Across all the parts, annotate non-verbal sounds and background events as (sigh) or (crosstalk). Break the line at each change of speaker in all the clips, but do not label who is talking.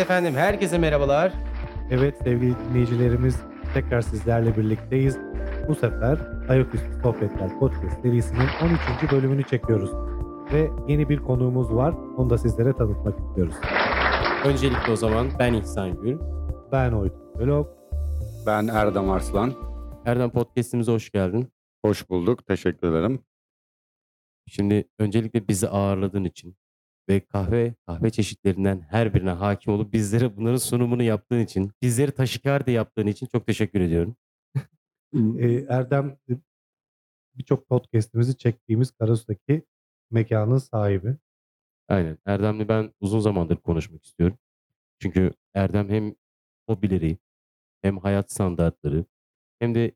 efendim, herkese merhabalar.
Evet sevgili dinleyicilerimiz tekrar sizlerle birlikteyiz. Bu sefer Ayaküstü Sohbetler Podcast serisinin 13. bölümünü çekiyoruz. Ve yeni bir konuğumuz var. Onu da sizlere tanıtmak istiyoruz.
Öncelikle o zaman ben İhsan Gül.
Ben Oytun Vlog.
Ben Erdem Arslan.
Erdem Podcast'imize hoş geldin.
Hoş bulduk. Teşekkür ederim.
Şimdi öncelikle bizi ağırladığın için ve kahve kahve çeşitlerinden her birine hakim olup bizlere bunların sunumunu yaptığın için, bizleri taşikardi yaptığın için çok teşekkür ediyorum.
Erdem e, birçok podcastimizi çektiğimiz Karasu'daki mekanın sahibi.
Aynen. Erdem'le ben uzun zamandır konuşmak istiyorum. Çünkü Erdem hem hobileri, hem hayat standartları, hem de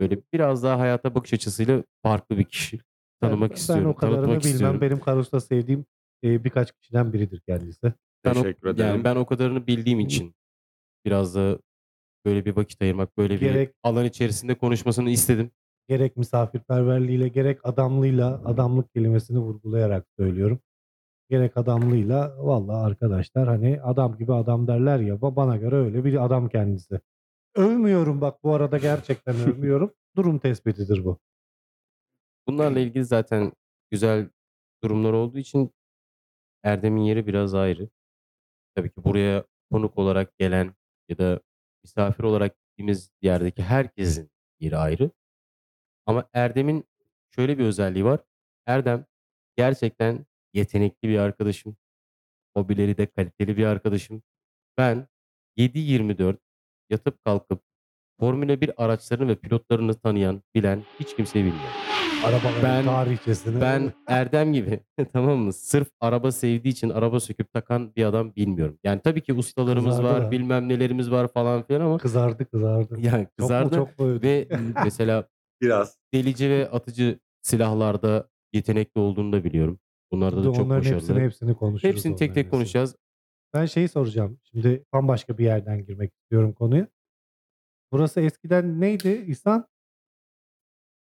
böyle biraz daha hayata bakış açısıyla farklı bir kişi. Tanımak
ben,
istiyorum,
Ben o kadarını
tanıtmak
bilmem.
istiyorum.
Benim Karasu'da sevdiğim e, birkaç kişiden biridir kendisi.
Ben o-
Teşekkür ederim.
Yani ben o kadarını bildiğim için biraz da böyle bir vakit ayırmak, böyle bir
Gerek-
alan içerisinde konuşmasını istedim.
gerek misafirperverliğiyle gerek adamlığıyla adamlık kelimesini vurgulayarak söylüyorum. Gerek adamlığıyla vallahi arkadaşlar hani adam gibi adam derler ya ba- bana göre öyle bir adam kendisi. Övmüyorum bak bu arada gerçekten (laughs) övmüyorum. Durum tespitidir bu.
Bunlarla ilgili zaten güzel durumlar olduğu için Erdem'in yeri biraz ayrı. Tabii ki buraya konuk olarak gelen ya da misafir olarak gittiğimiz yerdeki herkesin yeri ayrı. Ama Erdem'in şöyle bir özelliği var. Erdem gerçekten yetenekli bir arkadaşım. Hobileri de kaliteli bir arkadaşım. Ben 7-24 yatıp kalkıp Formula 1 araçlarını ve pilotlarını tanıyan, bilen hiç kimseyi bilmiyorum.
Arabaların
Ben-
tarihçesini.
Ben Erdem gibi (laughs) tamam mı? Sırf araba sevdiği için araba söküp takan bir adam bilmiyorum. Yani tabii ki ustalarımız
Kızardı
var, bilmem nelerimiz var falan filan ama
kızardı kızardı.
yani
Çok mu
kızardı
çok mu
ve mesela (laughs)
Biraz.
delici ve atıcı silahlarda yetenekli olduğunu da biliyorum. Bunlarda da çok
Onların
başarılı.
hepsini hepsini konuşuruz.
Hepsini tek tek
hepsini.
konuşacağız.
Ben şeyi soracağım. Şimdi bambaşka bir yerden girmek istiyorum konuya. Burası eskiden neydi İhsan?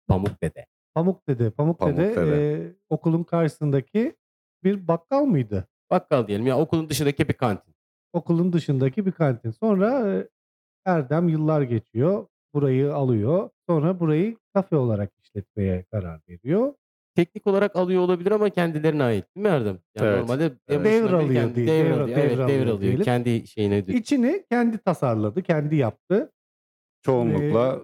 Pamuk Dede.
Pamuk Dede. Pamuk,
Pamuk
Dede,
Dede.
e, okulun karşısındaki bir bakkal mıydı?
Bakkal diyelim ya okulun dışındaki bir kantin.
Okulun dışındaki bir kantin. Sonra e, Erdem yıllar geçiyor. Burayı alıyor. Sonra burayı kafe olarak işletmeye karar veriyor.
Teknik olarak alıyor olabilir ama kendilerine ait değil mi Erdem? Yani
Evet.
normalde
Evet.
Devralıyor
kendi-
değil,
Devralıyor.
devra-
Evet
devralıyor
devralıyor. Kendi şeyine.
İçini kendi tasarladı, kendi yaptı.
Çoğunlukla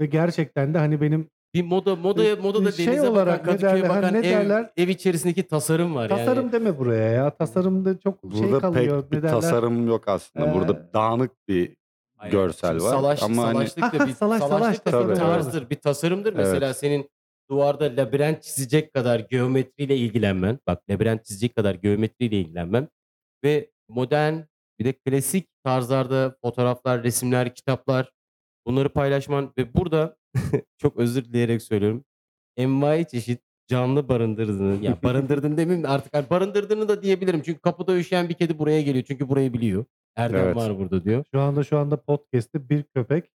Ve gerçekten de hani benim
Bir moda modaya modada
şey
denize
olarak
bakan
ne
Kadıköy'e
derler,
bakan
ne
ev,
derler?
ev içerisindeki tasarım var
tasarım
yani.
deme buraya ya. Tasarımda çok şey
burada
kalıyor.
pek bir tasarım yok aslında.
Ee,
burada dağınık bir
Aynen.
görsel var.
Salaş,
Ama hani-
salaşlık da bir,
Salaş, salaş
da
tasarım.
tarzdır, bir tasarımdır.
Evet.
Mesela senin duvarda labirent çizecek kadar geometriyle ilgilenmen, bak labirent çizecek kadar geometriyle ilgilenmen ve modern bir de klasik tarzlarda fotoğraflar, resimler, kitaplar bunları paylaşman ve burada (laughs) çok özür dileyerek söylüyorum. Envai çeşit canlı barındırdığını, ya (laughs) barındırdın demeyeyim de artık barındırdığını da diyebilirim. Çünkü kapıda üşüyen bir kedi buraya geliyor. Çünkü burayı biliyor. Erdem
Evet.
var burada diyor.
Şu anda şu anda podcast'te bir köpek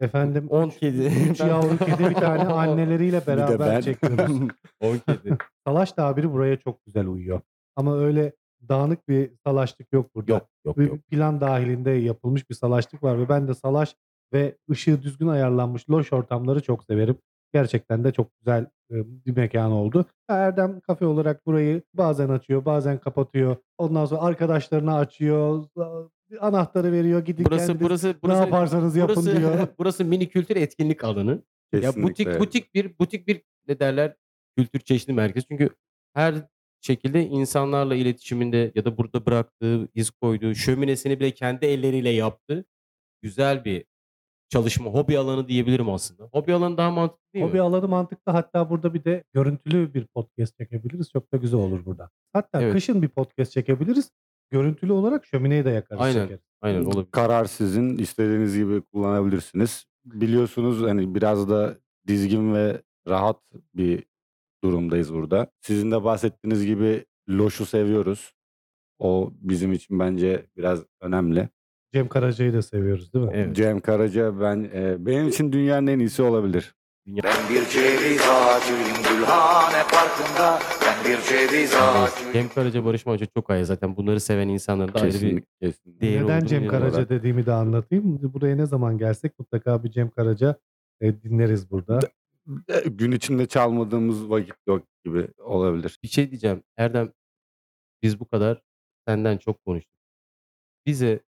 efendim
10 kedi.
3 (laughs) yavru kedi bir tane anneleriyle beraber
ben.
çekiyoruz.
10 kedi.
Salaş tabiri buraya çok güzel uyuyor. Ama öyle dağınık bir salaşlık yok burada.
Yok yok
Bir
yok.
plan dahilinde yapılmış bir salaşlık var ve ben de salaş ve ışığı düzgün ayarlanmış loş ortamları çok severim. Gerçekten de çok güzel bir mekan oldu. Erdem kafe olarak burayı bazen açıyor, bazen kapatıyor. Ondan sonra arkadaşlarına açıyor, anahtarı veriyor, gidin
Burası
kendiniz
burası
ne
burası
yaparsanız yapın
burası,
diyor. (laughs)
burası mini kültür etkinlik alanı. Ya
Kesinlikle.
butik butik bir butik bir ne derler kültür çeşitli merkez. Çünkü her şekilde insanlarla iletişiminde ya da burada bıraktığı, iz koyduğu, şöminesini bile kendi elleriyle yaptı. Güzel bir çalışma, hobi alanı diyebilirim aslında. Hobi alanı daha mantıklı değil
Hobi
mi?
alanı mantıklı. Hatta burada bir de görüntülü bir podcast çekebiliriz. Çok da güzel olur burada. Hatta
Evet.
kışın bir podcast çekebiliriz. Görüntülü olarak şömineyi de yakarız.
Aynen.
çekeriz.
Aynen olabilir.
Karar sizin. istediğiniz gibi kullanabilirsiniz. Biliyorsunuz hani biraz da dizgin ve rahat bir durumdayız burada. Sizin de bahsettiğiniz gibi loşu seviyoruz. O bizim için bence biraz önemli.
Cem Karaca'yı da seviyoruz değil mi?
Evet.
Cem Karaca ben e, benim için dünyanın en iyisi olabilir.
Ben bir ceviz ağacıyım Gülhane Parkı'nda Ben bir ceviz ağacıyım
Cem Karaca, Barış Manço çok ayrı zaten. Bunları seven insanların da ayrı bir
Kesinlikle. kesinlikle.
değeri
Neden
olduğunu
Cem
inanıyorum.
Karaca dediğimi de anlatayım. Buraya ne zaman gelsek mutlaka bir Cem Karaca e, dinleriz burada.
E, Gün içinde çalmadığımız vakit yok gibi olabilir.
Bir şey diyeceğim. Erdem biz bu kadar senden çok konuştuk. Bize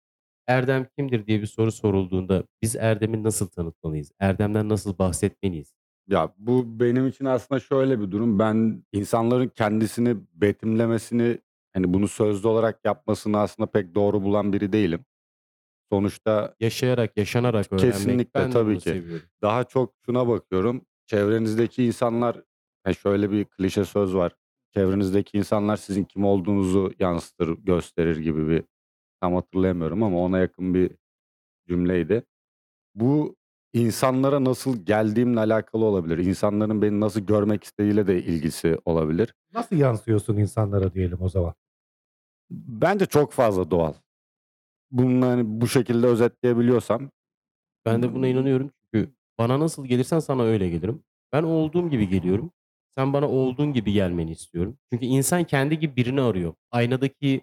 Erdem kimdir diye bir soru sorulduğunda biz Erdem'i nasıl tanıtmalıyız? Erdem'den nasıl bahsetmeliyiz?
Ya bu benim için aslında şöyle bir durum. Ben insanların kendisini betimlemesini hani bunu sözlü olarak yapmasını aslında pek doğru bulan biri değilim. Sonuçta
Yaşayarak, yaşanarak öğrenmek.
Kesinlikle,
ben de
tabii
bunu
ki.
seviyorum.
daha çok şuna bakıyorum. Çevrenizdeki insanlar yani şöyle bir klişe söz var. Çevrenizdeki insanlar sizin kim olduğunuzu yansıtır, gösterir gibi bir tam hatırlayamıyorum ama ona yakın bir cümleydi. Bu insanlara nasıl geldiğimle alakalı olabilir. İnsanların beni nasıl görmek istediğiyle de ilgisi olabilir.
Nasıl yansıyorsun insanlara diyelim o zaman?
Bence çok fazla doğal. Bunu hani bu şekilde özetleyebiliyorsam
Ben de buna inanıyorum çünkü bana nasıl gelirsen sana öyle gelirim. Ben olduğum gibi geliyorum. Sen bana olduğun gibi gelmeni istiyorum. Çünkü insan kendi gibi birini arıyor. Aynadaki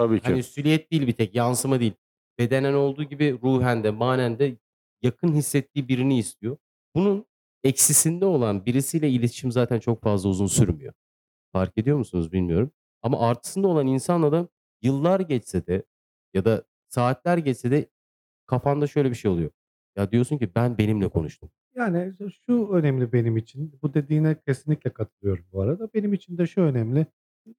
tabii ki
hani süliyet değil bir tek yansıma değil. Bedenen olduğu gibi ruhen de manen de yakın hissettiği birini istiyor. Bunun eksisinde olan birisiyle iletişim zaten çok fazla uzun sürmüyor. Fark ediyor musunuz bilmiyorum. Ama artısında olan insanla da yıllar geçse de ya da saatler geçse de kafanda şöyle bir şey oluyor. Ya diyorsun ki ben benimle konuştum.
Yani şu önemli benim için. Bu dediğine kesinlikle katılıyorum bu arada. Benim için de şu önemli.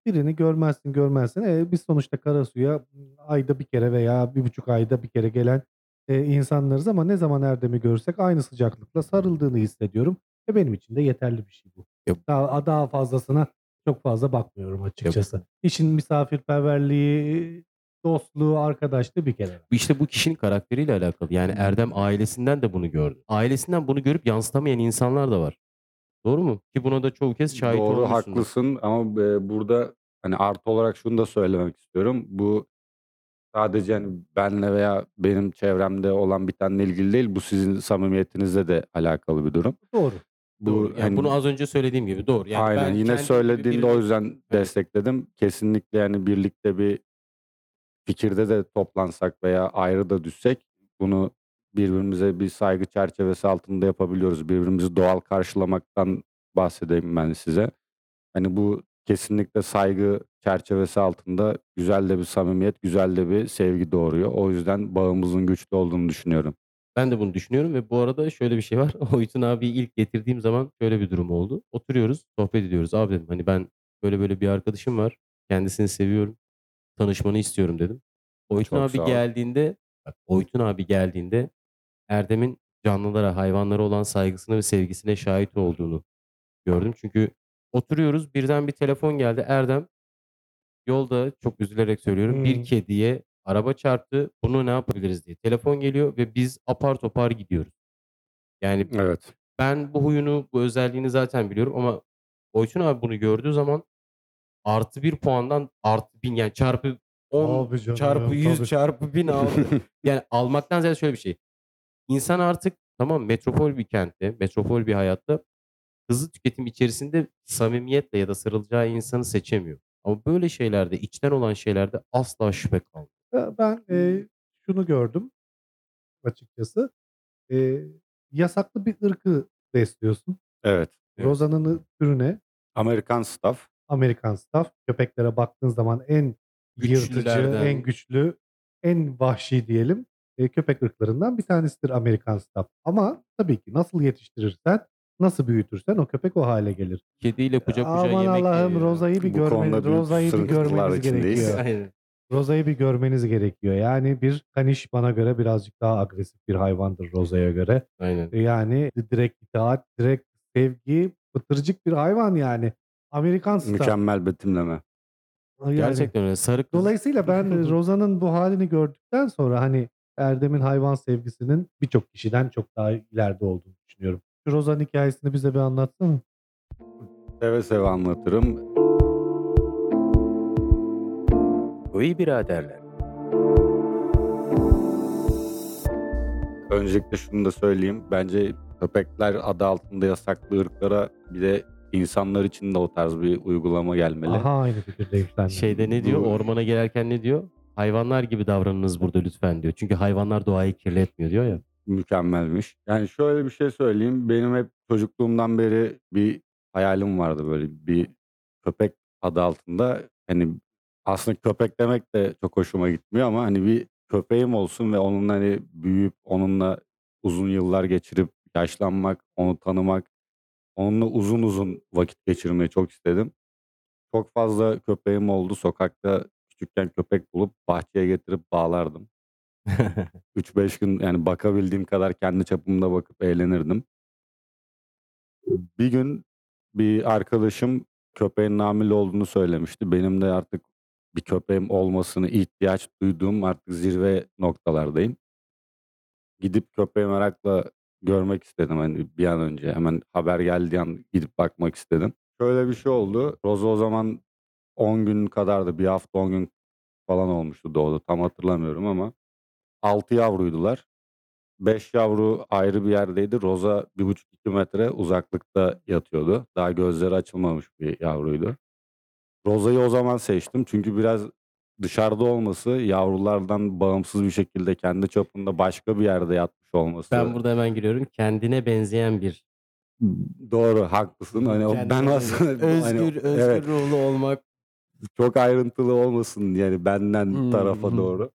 Birini görmezsin görmezsin. E, biz sonuçta Karasu'ya ayda bir kere veya bir buçuk ayda bir kere gelen e, insanlarız ama ne zaman Erdem'i görürsek aynı sıcaklıkla sarıldığını hissediyorum. Ve benim için de yeterli bir şey bu.
Ya-
Daha, daha fazlasına çok fazla bakmıyorum açıkçası. İşin misafirperverliği, dostluğu, arkadaşlığı bir kere.
İşte bu kişinin karakteriyle alakalı. Yani Erdem ailesinden de bunu gördü. Ailesinden bunu görüp yansıtamayan insanlar da var. Doğru mu? Ki buna da çoğu kez şahit
Doğru haklısın ama e, burada hani artı olarak şunu da söylemek istiyorum. Bu sadece hani benle veya benim çevremde olan bitenle ilgili değil. Bu sizin samimiyetinizle de alakalı bir durum.
Doğru.
Bu
Doğru. Yani
hani
bunu az önce söylediğim gibi doğru. Yani
aynen
ben
yine
kendim
söylediğinde o
birini-
yüzden destekledim. Kesinlikle yani birlikte bir fikirde de toplansak veya ayrı da düşsek bunu birbirimize bir saygı çerçevesi altında yapabiliyoruz. Birbirimizi doğal karşılamaktan bahsedeyim ben size. Hani bu kesinlikle saygı çerçevesi altında güzel de bir samimiyet, güzel de bir sevgi doğuruyor. O yüzden bağımızın güçlü olduğunu düşünüyorum.
Ben de bunu düşünüyorum ve bu arada şöyle bir şey var. (laughs) Oytun abiyi ilk getirdiğim zaman şöyle bir durum oldu. Oturuyoruz, sohbet ediyoruz. Abi dedim hani ben böyle böyle bir arkadaşım var. Kendisini seviyorum. Tanışmanı istiyorum dedim. Oytun
Çok
abi geldiğinde, bak Oytun abi geldiğinde Erdem'in canlılara, hayvanlara olan saygısına ve sevgisine şahit olduğunu gördüm. Çünkü oturuyoruz birden bir telefon geldi. Erdem yolda çok üzülerek söylüyorum bir kediye araba çarptı. Bunu ne yapabiliriz diye. Telefon geliyor ve biz apar topar gidiyoruz. Yani
Evet.
ben bu huyunu, bu özelliğini zaten biliyorum ama Oytun abi bunu gördüğü zaman artı bir puandan artı bin yani çarpı 10
Abi canım,
çarpı 100
tabii.
çarpı 1000 aldı. (laughs) yani almaktan ziyade şöyle bir şey. İnsan artık tamam metropol bir kentte, metropol bir hayatta hızlı tüketim içerisinde samimiyetle ya da sarılacağı insanı seçemiyor. Ama böyle şeylerde, içten olan şeylerde asla şüphe kalmıyor.
Ben- e, şunu gördüm açıkçası. E, yasaklı bir ırkı besliyorsun.
Evet.
Evet.
Rozan'ın türüne
Amerikan staff.
Amerikan Staff. Köpeklere baktığın zaman en yırtıcı, en güçlü, en vahşi diyelim e, köpek ırklarından bir tanesidir Amerikan Staff. Ama tabii ki nasıl yetiştirirsen, nasıl büyütürsen o köpek o hale gelir.
Kediyle kucak kucağa
Aman
yemek
Allah'ım
yiyor ya.
Roza'yı bir görmeniz, Roza'yı bir görmeniz gerekiyor.
Aynen.
Roza'yı bir görmeniz gerekiyor. Yani bir kaniş bana göre birazcık daha agresif bir hayvandır Roza'ya göre.
Aynen.
Yani direkt itaat, direkt sevgi, pıtırcık bir hayvan yani. Amerikan Staff.
Mükemmel betimleme.
Yani-
Gerçekten öyle. Sarı kız.
Dolayısıyla ben (laughs) Roza'nın bu halini gördükten sonra hani Erdem'in hayvan sevgisinin birçok kişiden çok daha ileride olduğunu düşünüyorum. Şu Roza'nın hikayesini bize bir anlatsana.
Seve seve anlatırım.
Koyu biraderler.
Öncelikle şunu da söyleyeyim. Bence köpekler adı altında yasaklı ırklara bir de insanlar için de o tarz bir uygulama gelmeli.
Aha aynı fikirdeyim sen.
Şeyde ne diyor? Ormana gelirken ne diyor? Hayvanlar gibi davranınız burada lütfen diyor. Çünkü hayvanlar doğayı kirletmiyor diyor ya.
mükemmelmiş. Yani şöyle bir şey söyleyeyim. Benim hep çocukluğumdan beri bir hayalim vardı böyle bir köpek adı altında. Hani aslında köpek demek de çok hoşuma gitmiyor ama hani bir köpeğim olsun ve onunla hani büyüyüp onunla uzun yıllar geçirip yaşlanmak, onu tanımak, onunla uzun uzun vakit geçirmeyi çok istedim. Çok fazla köpeğim oldu. Sokakta küçükken köpek bulup bahçeye getirip bağlardım. (laughs) 3-5 gün yani bakabildiğim kadar kendi çapımda bakıp eğlenirdim. Bir gün bir arkadaşım köpeğin hamile olduğunu söylemişti. Benim de artık bir köpeğim olmasını ihtiyaç duyduğum artık zirve noktalardayım. Gidip köpeği merakla görmek istedim hani bir an önce. Hemen haber geldiği an gidip bakmak istedim. Şöyle bir şey oldu. Roza o zaman 10 gün kadardı. Bir hafta 10 gün falan olmuştu doğdu. Tam hatırlamıyorum ama 6 yavruydular. 5 yavru ayrı bir yerdeydi. Roza 1,5-2 metre uzaklıkta yatıyordu. Daha gözleri açılmamış bir yavruydu. Roza'yı o zaman seçtim. Çünkü biraz dışarıda olması, yavrulardan bağımsız bir şekilde kendi çapında başka bir yerde yatmış olması.
Ben burada hemen giriyorum. Kendine benzeyen bir
Doğru, haklısın. Hani o- ben aslında
özgür,
hani,
özgür
evet,
ruhlu olmak.
Çok ayrıntılı olmasın yani benden
Hmm,
tarafa
hmm.
doğru.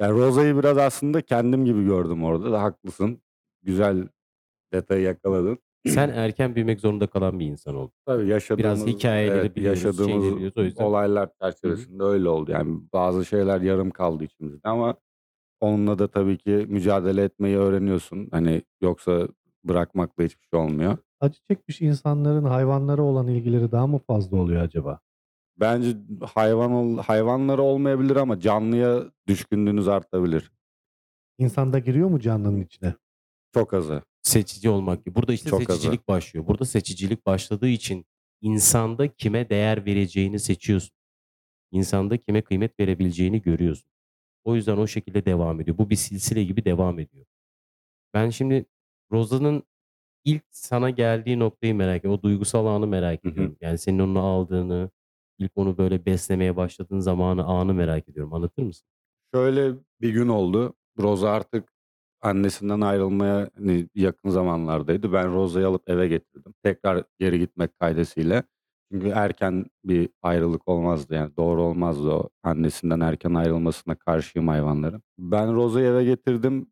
Yani Roza'yı biraz aslında kendim gibi gördüm orada da haklısın. Güzel detayı yakaladın.
Sen erken büyümek zorunda kalan bir insan oldun.
Tabii yaşadığımız,
hikayeleri
evet,
biliyoruz,
yaşadığımız
biliyoruz. O yüzden-
olaylar çerçevesinde öyle oldu. Yani bazı şeyler yarım kaldı içimizde ama onunla da tabii ki mücadele etmeyi öğreniyorsun. Hani yoksa bırakmakla hiçbir şey olmuyor.
Acı çekmiş insanların hayvanlara olan ilgileri daha mı fazla oluyor acaba?
Bence hayvan ol, hayvanları olmayabilir ama canlıya düşkünlüğünüz artabilir.
İnsanda giriyor mu canlının içine?
Çok azı.
Seçici olmak gibi. Burada işte
Çok azı.
seçicilik başlıyor. Burada seçicilik başladığı için insanda kime değer vereceğini seçiyorsun. İnsanda kime kıymet verebileceğini görüyorsun. O yüzden o şekilde devam ediyor. Bu bir silsile gibi devam ediyor. Ben şimdi Roza'nın ilk sana geldiği noktayı merak ediyorum. O duygusal anı merak
Hı hı.
ediyorum. Yani senin onu aldığını, ilk onu böyle beslemeye başladığın zamanı, anı merak ediyorum. Anlatır mısın?
Şöyle bir gün oldu. Roza artık annesinden ayrılmaya hani yakın zamanlardaydı. Ben Roza'yı alıp eve getirdim. Tekrar geri gitmek kaydesiyle. Çünkü erken bir ayrılık olmazdı yani doğru olmazdı o annesinden erken ayrılmasına karşıyım hayvanların. Ben Roza'yı eve getirdim.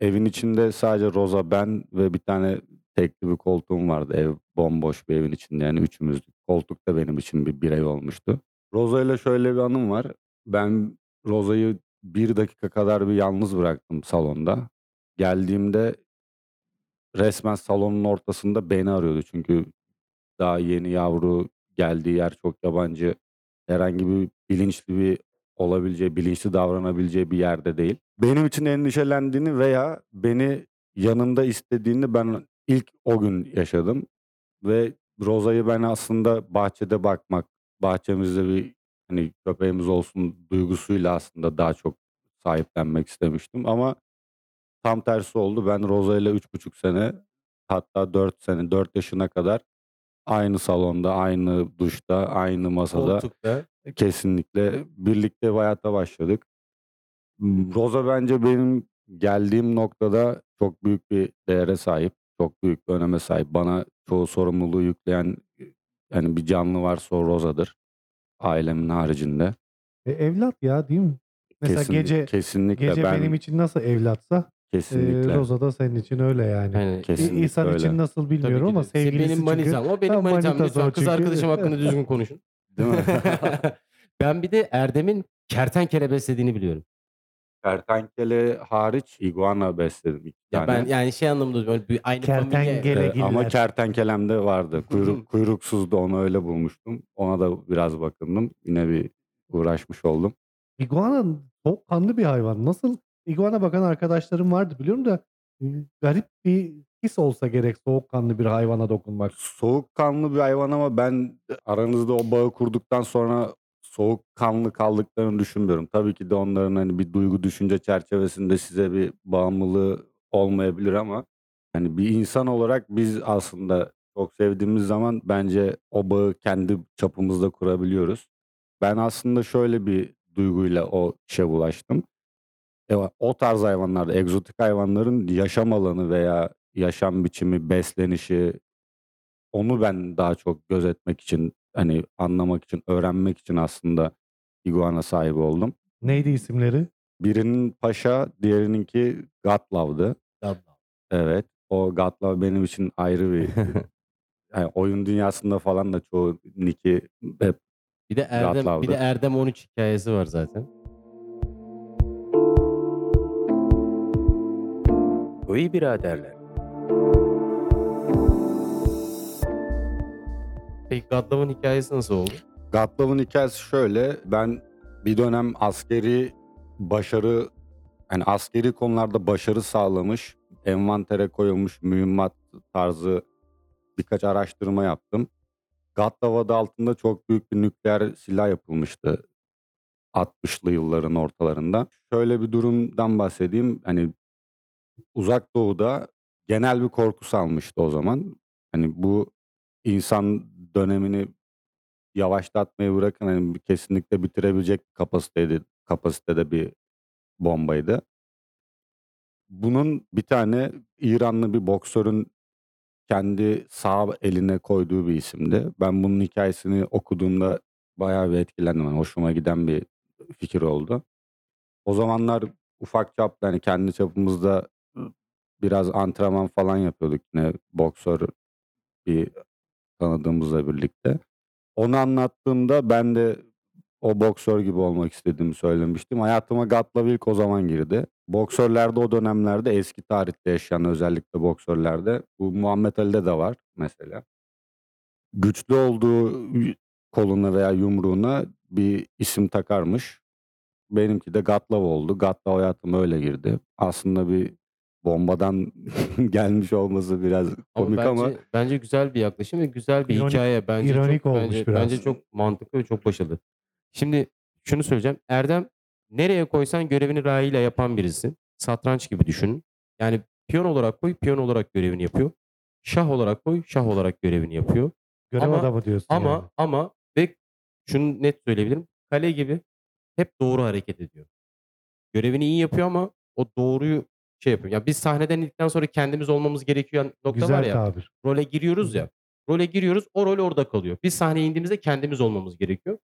Evin içinde sadece Roza ben ve bir tane tekli bir koltuğum vardı. Ev bomboş bir evin içinde yani üçümüzdük. Koltuk da benim için bir birey olmuştu. Roza ile şöyle bir anım var. Ben Roza'yı bir dakika kadar bir yalnız bıraktım salonda. Geldiğimde resmen salonun ortasında beni arıyordu. Çünkü daha yeni yavru geldiği yer çok yabancı. Herhangi bir bilinçli bir olabileceği, bilinçli davranabileceği bir yerde değil. Benim için endişelendiğini veya beni yanında istediğini ben ilk o gün yaşadım. Ve Roza'yı ben aslında bahçede bakmak, bahçemizde bir hani köpeğimiz olsun duygusuyla aslında daha çok sahiplenmek istemiştim. Ama tam tersi oldu. Ben Roza ile 3,5 sene hatta 4 sene, 4 yaşına kadar aynı salonda, aynı duşta, aynı masada
Koltukta.
kesinlikle birlikte bir hayata başladık. Roza bence benim geldiğim noktada çok büyük bir değere sahip. Çok büyük bir öneme sahip. Bana çoğu sorumluluğu yükleyen yani bir canlı varsa o Roza'dır. Ailemin haricinde.
E, evlat ya değil mi? Mesela
Kesinlik-
gece
kesinlikle
gece
ben
benim için nasıl evlatsa e,
kesinlikle
Roza da senin için öyle yani.
Yani
kesinlikle
İhsan
öyle.
için nasıl bilmiyorum ama sevgilisi
benim
çünkü.
manitam. O benim manitam. Lütfen
o
kız arkadaşım hakkında düzgün konuşun.
Değil mi? (laughs)
ben bir de Erdem'in kertenkele beslediğini biliyorum.
Kertenkele hariç iguana besledim iki
Ya
tane.
ben yani şey anlamında böyle bir aynı
Kertenkele.
familya.
Evet, ama
Gelegiller.
kertenkelem de vardı. Kuyruk, kuyruksuzdu onu öyle bulmuştum. Ona da biraz bakındım. Yine bir uğraşmış oldum.
İguana soğukkanlı bir hayvan. Nasıl iguana bakan arkadaşlarım vardı biliyorum da e, garip bir his olsa gerek soğukkanlı bir hayvana dokunmak.
Soğukkanlı bir hayvan ama ben aranızda o bağı kurduktan sonra soğukkanlı kaldıklarını düşünmüyorum. Tabii ki de onların hani bir duygu düşünce çerçevesinde size bir bağımlılığı olmayabilir ama Hani bir insan olarak biz aslında çok sevdiğimiz zaman bence o bağı kendi çapımızda kurabiliyoruz. Ben aslında şöyle bir duyguyla o işe ulaştım. E, o tarz hayvanlarda, egzotik hayvanların yaşam alanı veya yaşam biçimi, beslenişi onu ben daha çok gözetmek için, hani anlamak için, öğrenmek için aslında iguana sahibi oldum.
Neydi isimleri?
Birinin Paşa, diğerininki Gatlav'dı.
Gaddav.
Evet. O Gatlav benim için ayrı bir (laughs) yani oyun dünyasında falan da çoğu Nick'i hep
Bir de Erdem bir de
Gatlav'dı.
Erdem 13 hikayesi var zaten.
İyi biraderler.
Peki Gaddav'ın hikayesi nasıl oldu?
Gatlav'ın hikayesi şöyle. Ben bir dönem askeri başarı yani askeri konularda başarı sağlamış, envantere koyulmuş mühimmat tarzı birkaç araştırma yaptım. Gatlav adı altında çok büyük bir nükleer silah yapılmıştı 60'lı yılların ortalarında. Şöyle bir durumdan bahsedeyim. Hani uzak doğuda genel bir korku salmıştı o zaman. Hani bu insan dönemini yavaşlatmayı bırakın hani kesinlikle bitirebilecek kapasitede, kapasitede bir bombaydı. Bunun bir tane İranlı bir boksörün kendi sağ eline koyduğu bir isimdi. Ben bunun hikayesini okuduğumda bayağı bir etkilendim. Yani hoşuma giden bir fikir oldu. O zamanlar ufak çapta hani kendi çapımızda biraz antrenman falan yapıyorduk yine boksör bir tanıdığımızla birlikte. Onu anlattığımda ben de o boksör gibi olmak istediğimi söylemiştim. Hayatıma Gatlav ilk o zaman girdi. Boksörlerde o dönemlerde eski tarihte yaşayan özellikle boksörlerde bu Muhammed Ali'de de var mesela. Güçlü olduğu koluna veya yumruğuna bir isim takarmış. Benimki de Gatlav oldu. Gatlav hayatıma öyle girdi. Aslında bir bombadan (laughs) gelmiş olması biraz
Ama
komik
bence,
ama
bence güzel bir yaklaşım ve güzel bir
İronik-
hikaye. Bence
ironik
çok,
olmuş
bence,
biraz.
bence çok mantıklı ve çok başarılı. Şimdi şunu söyleyeceğim. Erdem nereye koysan görevini layığıyla yapan birisi. Satranç gibi düşünün. Yani piyon olarak koy, piyon olarak görevini yapıyor. Şah olarak koy, şah olarak görevini yapıyor.
Görev
Ama-
adamı diyorsun
Ama
yani.
ama ve şunu net söyleyebilirim. Kale gibi hep doğru hareket ediyor. Görevini iyi yapıyor ama o doğruyu şey yapıyor. Ya biz sahneden indikten sonra kendimiz olmamız gerekiyor nokta
Güzel
var ya.
tabir.
Role giriyoruz ya. Role giriyoruz. O rol orada kalıyor. Biz sahneye indiğimizde kendimiz olmamız gerekiyor.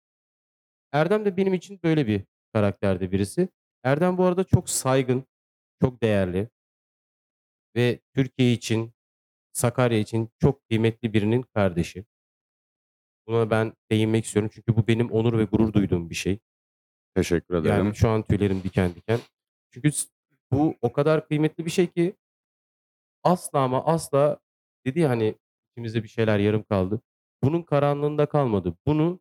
Erdem de benim için böyle bir karakterde birisi. Erdem bu arada çok saygın, çok değerli ve Türkiye için, Sakarya için çok kıymetli birinin kardeşi. Buna ben değinmek istiyorum çünkü bu benim onur ve gurur duyduğum bir şey.
teşekkür ederim.
Yani şu an tüylerim diken diken. Çünkü bu o kadar kıymetli bir şey ki asla ama asla dedi ya hani içimizde bir şeyler yarım kaldı. Bunun karanlığında kalmadı. Bunu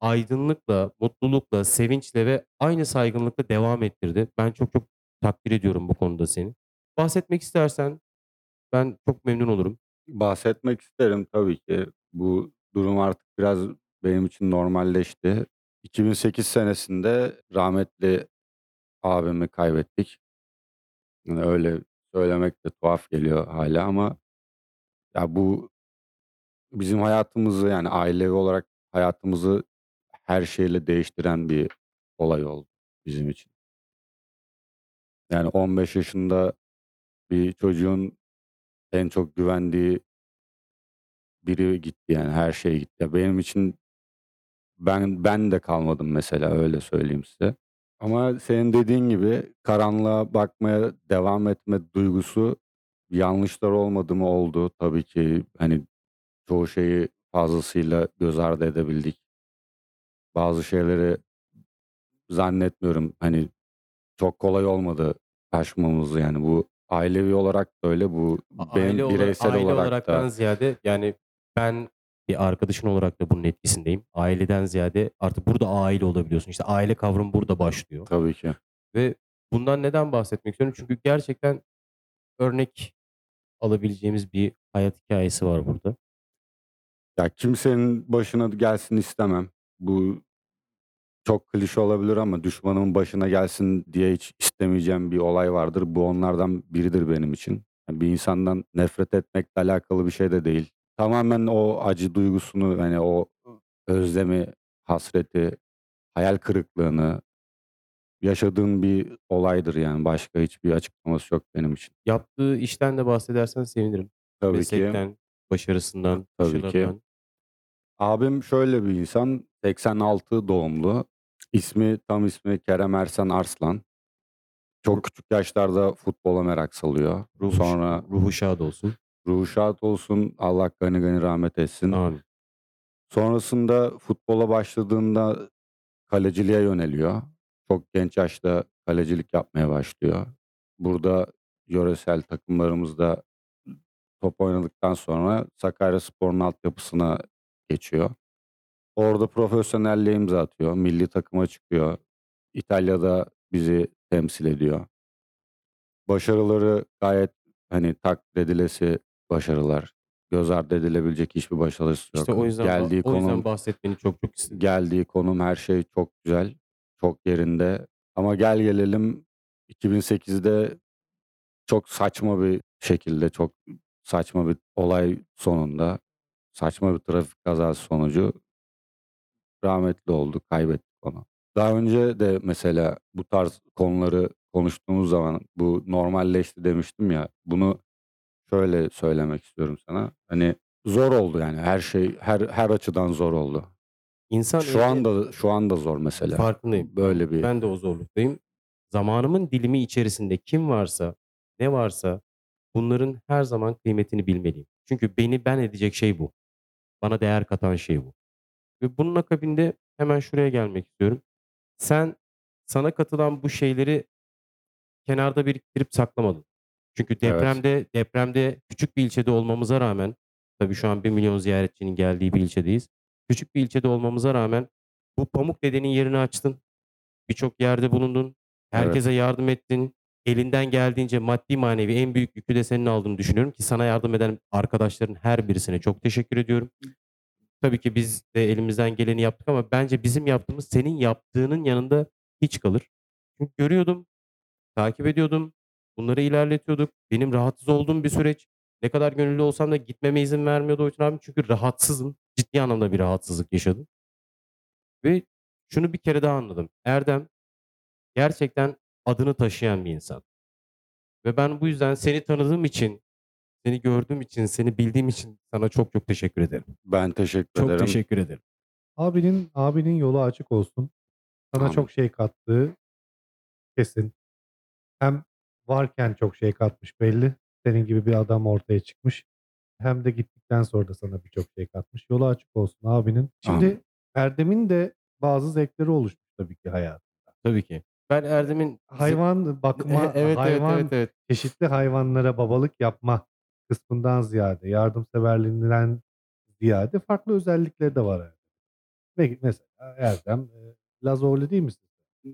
aydınlıkla, mutlulukla, sevinçle ve aynı saygınlıkla devam ettirdi. Ben çok çok takdir ediyorum bu konuda seni. Bahsetmek istersen ben çok memnun olurum.
Bahsetmek isterim tabii ki. Bu durum artık biraz benim için normalleşti. 2008 senesinde rahmetli abimi kaybettik. Yani öyle söylemek de tuhaf geliyor hala ama ya bu bizim hayatımızı yani ailevi olarak hayatımızı her şeyle değiştiren bir olay oldu bizim için. Yani 15 yaşında bir çocuğun en çok güvendiği biri gitti yani her şey gitti. Benim için ben ben de kalmadım mesela öyle söyleyeyim size. Ama senin dediğin gibi karanlığa bakmaya devam etme duygusu yanlışlar olmadı mı oldu tabii ki. Hani çoğu şeyi fazlasıyla göz ardı edebildik. Bazı şeyleri zannetmiyorum hani çok kolay olmadı aşmamız yani bu ailevi olarak da öyle bu benim
Aile, olarak,
bireysel
aile
olarak
olaraktan
da
ziyade yani ben bir arkadaşın olarak da bunun etkisindeyim. Aileden ziyade artık burada aile olabiliyorsun. İşte aile kavramı burada başlıyor.
tabii ki.
Ve bundan neden bahsetmek istiyorum? Çünkü gerçekten örnek alabileceğimiz bir hayat hikayesi var burada.
Ya kimsenin başına gelsin istemem. Bu çok klişe olabilir ama düşmanımın başına gelsin diye hiç istemeyeceğim bir olay vardır. Bu onlardan biridir benim için. Yani bir insandan nefret etmekle alakalı bir şey de değil. Tamamen o acı duygusunu hani o özlemi, hasreti, hayal kırıklığını yaşadığın bir olaydır yani. Başka hiçbir açıklaması yok benim için.
Yaptığı işten de bahsedersen sevinirim.
Tabii ki.
Meslekten, başarısından,
Tabii ki.
başarılarından.
Abim şöyle bir insan. 86 doğumlu. İsmi tam ismi Kerem Ersen Arslan. Çok küçük yaşlarda futbola merak salıyor.
Ruhu,
Sonra
ruhu şad olsun.
Ruhu şad olsun. Allah gani gani rahmet etsin.
Amin.
Sonrasında futbola başladığında kaleciliğe yöneliyor. Çok genç yaşta kalecilik yapmaya başlıyor. Burada yöresel takımlarımızda top oynadıktan sonra Sakaryaspor'un altyapısına geçiyor. Orada profesyonelliğe imza atıyor. Milli takıma çıkıyor. İtalya'da bizi temsil ediyor. Başarıları gayet hani takdir edilesi başarılar. Göz ardı edilebilecek hiçbir başarısı yok.
İşte o yüzden,
Geldiği
o yüzden
konum
bahsetmeni çok çok istedim.
geldiği konum her şey çok güzel. Çok yerinde. Ama gel gelelim 2008'de çok saçma bir şekilde çok saçma bir olay sonunda saçma bir trafik kazası sonucu rahmetli oldu. Kaybettik onu. Daha önce de mesela bu tarz konuları konuştuğumuz zaman bu normalleşti demiştim ya. Bunu şöyle söylemek istiyorum sana. Hani zor oldu yani her şey her her açıdan zor oldu.
İnsan
Şu
elde-
anda şu anda zor mesela.
farkındayım.
Böyle bir
Ben de o zorluktayım. Zamanımın dilimi içerisinde kim varsa, ne varsa bunların her zaman kıymetini bilmeliyim. Çünkü beni ben edecek şey bu. Bana değer katan şey bu. Ve bunun akabinde hemen şuraya gelmek istiyorum. Sen sana katılan bu şeyleri kenarda biriktirip saklamadın. Çünkü
Evet.
depremde depremde küçük bir ilçede olmamıza rağmen tabii şu an 1 milyon ziyaretçinin geldiği bir ilçedeyiz. Küçük bir ilçede olmamıza rağmen bu pamuk dedenin yerini açtın. Birçok yerde bulundun. Herkese yardım ettin. Elinden geldiğince maddi manevi en büyük yükü de senin aldığını düşünüyorum ki sana yardım eden arkadaşların her birisine çok teşekkür ediyorum. Tabii ki biz de elimizden geleni yaptık ama bence bizim yaptığımız senin yaptığının yanında hiç kalır. Çünkü görüyordum, takip ediyordum, bunları ilerletiyorduk. Benim rahatsız olduğum bir süreç. Ne kadar gönüllü olsam da gitmeme izin vermiyordu Oytun abim çünkü rahatsızım. Ciddi anlamda bir rahatsızlık yaşadım. Ve şunu bir kere daha anladım. Erdem gerçekten adını taşıyan bir insan. Ve ben bu yüzden seni tanıdığım için, seni gördüğüm için, seni bildiğim için sana çok çok teşekkür ederim.
ben teşekkür
Çok
ederim.
teşekkür ederim.
Abinin abinin yolu açık olsun. Sana
Amin.
çok şey kattığı kesin. Hem varken çok şey katmış belli. Senin gibi bir adam ortaya çıkmış. Hem de gittikten sonra da sana birçok şey katmış. Yolu açık olsun abinin. Şimdi
Amin.
Erdem'in de bazı zevkleri oluşmuş tabii ki hayat.
Tabii ki. Ben Erdem'in
Hayvan bakma,
evet,
hayvan
evet evet evet.
çeşitli hayvanlara babalık yapma kısmından ziyade, yardımseverliğinden ziyade farklı özellikleri de var. Erdem. Mesela Erdem e, Lazorlu değil misin?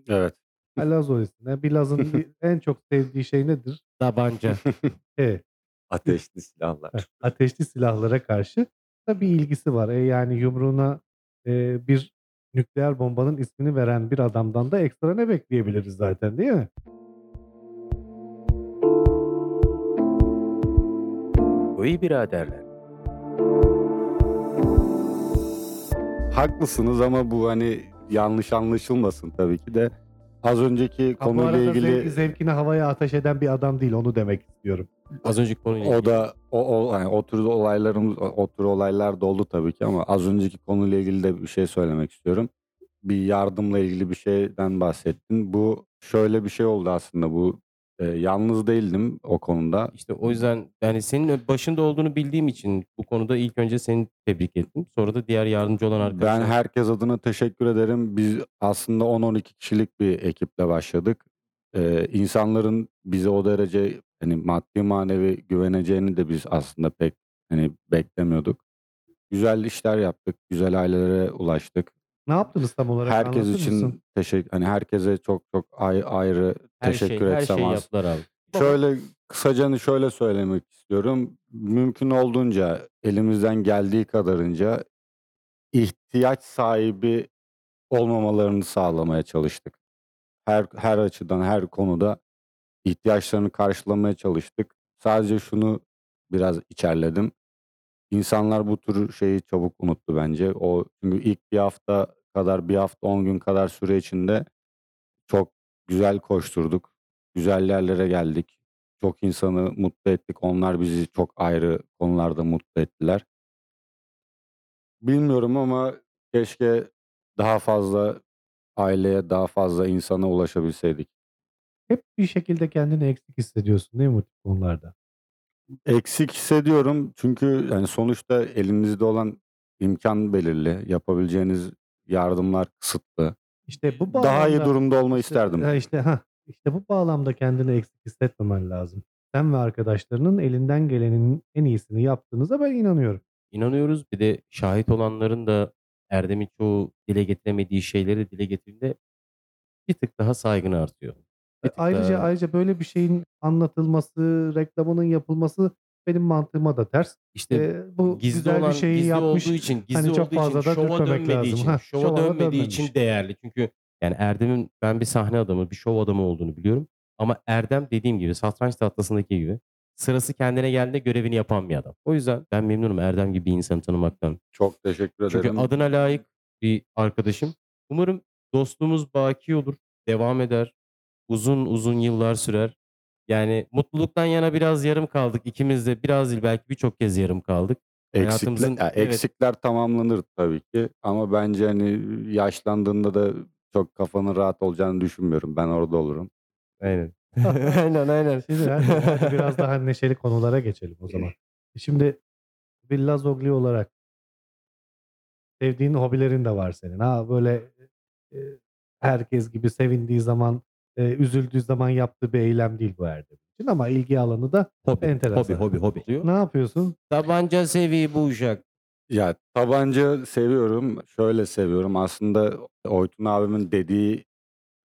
Evet.
Lazorlusun. Yani bir Laz'ın bir- (laughs) en çok sevdiği şey nedir?
Tabanca. (laughs)
E,
Ateşli silahlar.
ateşli silahlara karşı da bir ilgisi var. E, yani yumruğuna e, bir nükleer bombanın ismini veren bir adamdan da ekstra ne bekleyebiliriz zaten değil mi?
Koyu biraderler.
Haklısınız ama bu hani yanlış anlaşılmasın tabii ki de. Az önceki
Ha, bu
konuyla
arada
ilgili
zevki- zevkini havaya ateş eden bir adam değil onu demek istiyorum.
Az önceki konuyla
o
ilgili.
da o, o, yani o tür olaylarımız o tür olaylar da oldu tabii ki ama az önceki konuyla ilgili de bir şey söylemek istiyorum. Bir yardımla ilgili bir şeyden bahsettin. Bu şöyle bir şey oldu aslında bu e, yalnız değildim o konuda.
İşte o yüzden yani senin başında olduğunu bildiğim için bu konuda ilk önce seni tebrik ettim. Sonra da diğer yardımcı olan
Ben
arkadaşlar.
herkes adına teşekkür ederim. Biz aslında 10-12 kişilik bir ekiple başladık. Ee, insanların bize o derece hani maddi manevi güveneceğini de biz aslında pek hani beklemiyorduk. Güzel işler yaptık, güzel ailelere ulaştık.
Ne yaptınız tam olarak
Herkes
anlatır
için
mısın?
teşekkür hani herkese çok çok ay- ayrı
her
teşekkür
şey, her
etsem
şeyi
az.
yaptılar abi.
Şöyle kısaca şöyle söylemek istiyorum. Mümkün olduğunca elimizden geldiği kadarınca ihtiyaç sahibi olmamalarını sağlamaya çalıştık. Her her açıdan, her konuda ihtiyaçlarını karşılamaya çalıştık. Sadece şunu biraz içerledim. İnsanlar bu tür şeyi çabuk unuttu bence. O çünkü ilk bir hafta kadar, bir hafta 10 gün kadar süre içinde çok güzel koşturduk. Güzel yerlere geldik. Çok insanı mutlu ettik. Onlar bizi çok ayrı konularda mutlu ettiler. Bilmiyorum ama keşke daha fazla aileye, daha fazla insana ulaşabilseydik.
Hep bir şekilde kendini eksik hissediyorsun değil mi bu konularda?
Eksik hissediyorum çünkü yani sonuçta elinizde olan imkan belirli. Yapabileceğiniz yardımlar kısıtlı.
İşte bu
Daha iyi
bağlamda
durumda olmayı
işte,
isterdim.
ha işte, hah, işte bu bağlamda kendini eksik hissetmemen lazım. Sen ve arkadaşlarının elinden gelenin en iyisini yaptığınıza ben inanıyorum.
İnanıyoruz. Bir de şahit olanların da Erdem'in çoğu dile getiremediği şeyleri dile getirdiğinde bir tık daha saygın artıyor. Bir tık
Ayrıca
daha
ayrıca böyle bir şeyin anlatılması, reklamının yapılması benim mantığıma da ters.
işte
Ee, bu
gizli
güzel
olan
bir şeyi
gizli
yapmış.
olduğu için gizli
Hani çok
olduğu için
fazla da
şova
dürtmemek
dönmediği
lazım.
için
Hah,
şova,
şova da
dönmediği
dönmemiş.
için değerli. Çünkü yani Erdem'in ben bir sahne adamı, bir şov adamı olduğunu biliyorum. Ama Erdem dediğim gibi satranç tahtasındaki gibi sırası kendine geldiğinde görevini yapan bir adam. O yüzden ben memnunum Erdem gibi bir insanı tanımaktan.
Çok teşekkür
Çünkü
ederim.
adına layık bir arkadaşım. Umarım dostluğumuz baki olur, devam eder. Uzun uzun yıllar sürer. Yani mutluluktan yana biraz yarım kaldık. İkimiz de biraz değil belki birçok kez yarım kaldık.
Eksikler,
Hayatımızın
ya
evet
eksikler tamamlanır tabii ki ama bence hani yaşlandığında da çok kafanın rahat olacağını düşünmüyorum. Ben orada olurum.
aynen. (laughs) (laughs) aynen aynen.
Hadi, hadi biraz daha neşeli konulara geçelim o zaman. (laughs) Şimdi bir Lazogli olarak sevdiğin hobilerin de var senin. Ha böyle e, herkes gibi sevindiği zaman, e, üzüldüğü zaman yaptığı bir eylem değil bu Erdem için ama ilgi alanı da
Hobi,
enteresan.
hobi, hobi, hobi.
Ne yapıyorsun?
Tabanca seviye bu uşak.
Ya tabanca seviyorum. Şöyle seviyorum. Aslında Oytun abimin dediği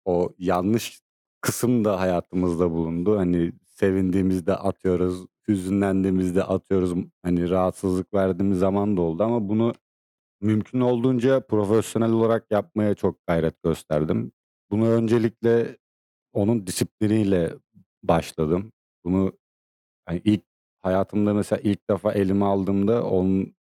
o yanlış kısım da hayatımızda bulundu. Hani sevindiğimizde atıyoruz, hüzünlendiğimizde atıyoruz. Hani rahatsızlık verdiğimiz zaman da oldu ama bunu mümkün olduğunca profesyonel olarak yapmaya çok gayret gösterdim. Bunu öncelikle onun disipliniyle başladım. Bunu hani ilk hayatımda mesela ilk defa elime aldığımda onun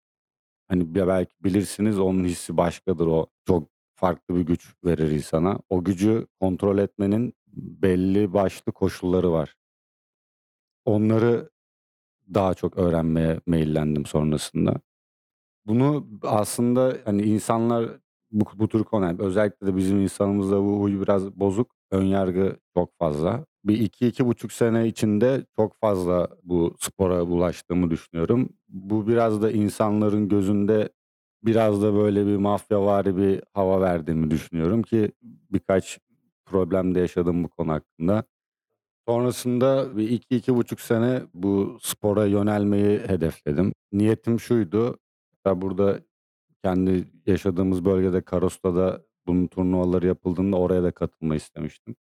hani belki bilirsiniz onun hissi başkadır o. Çok farklı bir güç verir insana. O gücü kontrol etmenin belli başlı koşulları var. Onları daha çok öğrenmeye meyillendim sonrasında. Bunu aslında hani insanlar bu, bu tür konu yani özellikle de bizim insanımızda bu huy biraz bozuk. Önyargı çok fazla. Bir iki iki buçuk sene içinde çok fazla bu spora bulaştığımı düşünüyorum. Bu biraz da insanların gözünde biraz da böyle bir mafyavari bir hava verdiğimi düşünüyorum ki birkaç problem de yaşadım bu konu hakkında. Sonrasında bir iki iki buçuk sene bu spora yönelmeyi hedefledim. Niyetim şuydu. Hatta burada kendi yaşadığımız bölgede Karos'ta bunun turnuvaları yapıldığında oraya da katılmayı istemiştim.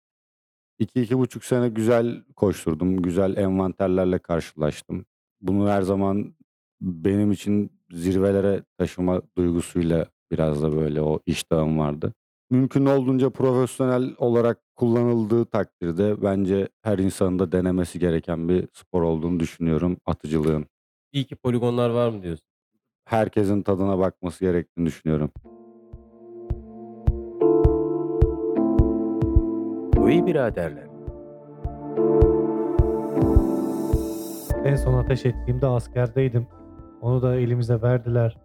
İki iki buçuk sene güzel koşturdum. Güzel envanterlerle karşılaştım. Bunu her zaman benim için zirvelere taşıma duygusuyla biraz da böyle o iştahım vardı. Mümkün olduğunca profesyonel olarak kullanıldığı takdirde bence her insanın da denemesi gereken bir spor olduğunu düşünüyorum atıcılığın.
İyi ki poligonlar var mı diyorsun?
Herkesin tadına bakması gerektiğini düşünüyorum.
Koyu biraderler.
En son ateş ettiğimde askerdeydim. Onu da elimize verdiler.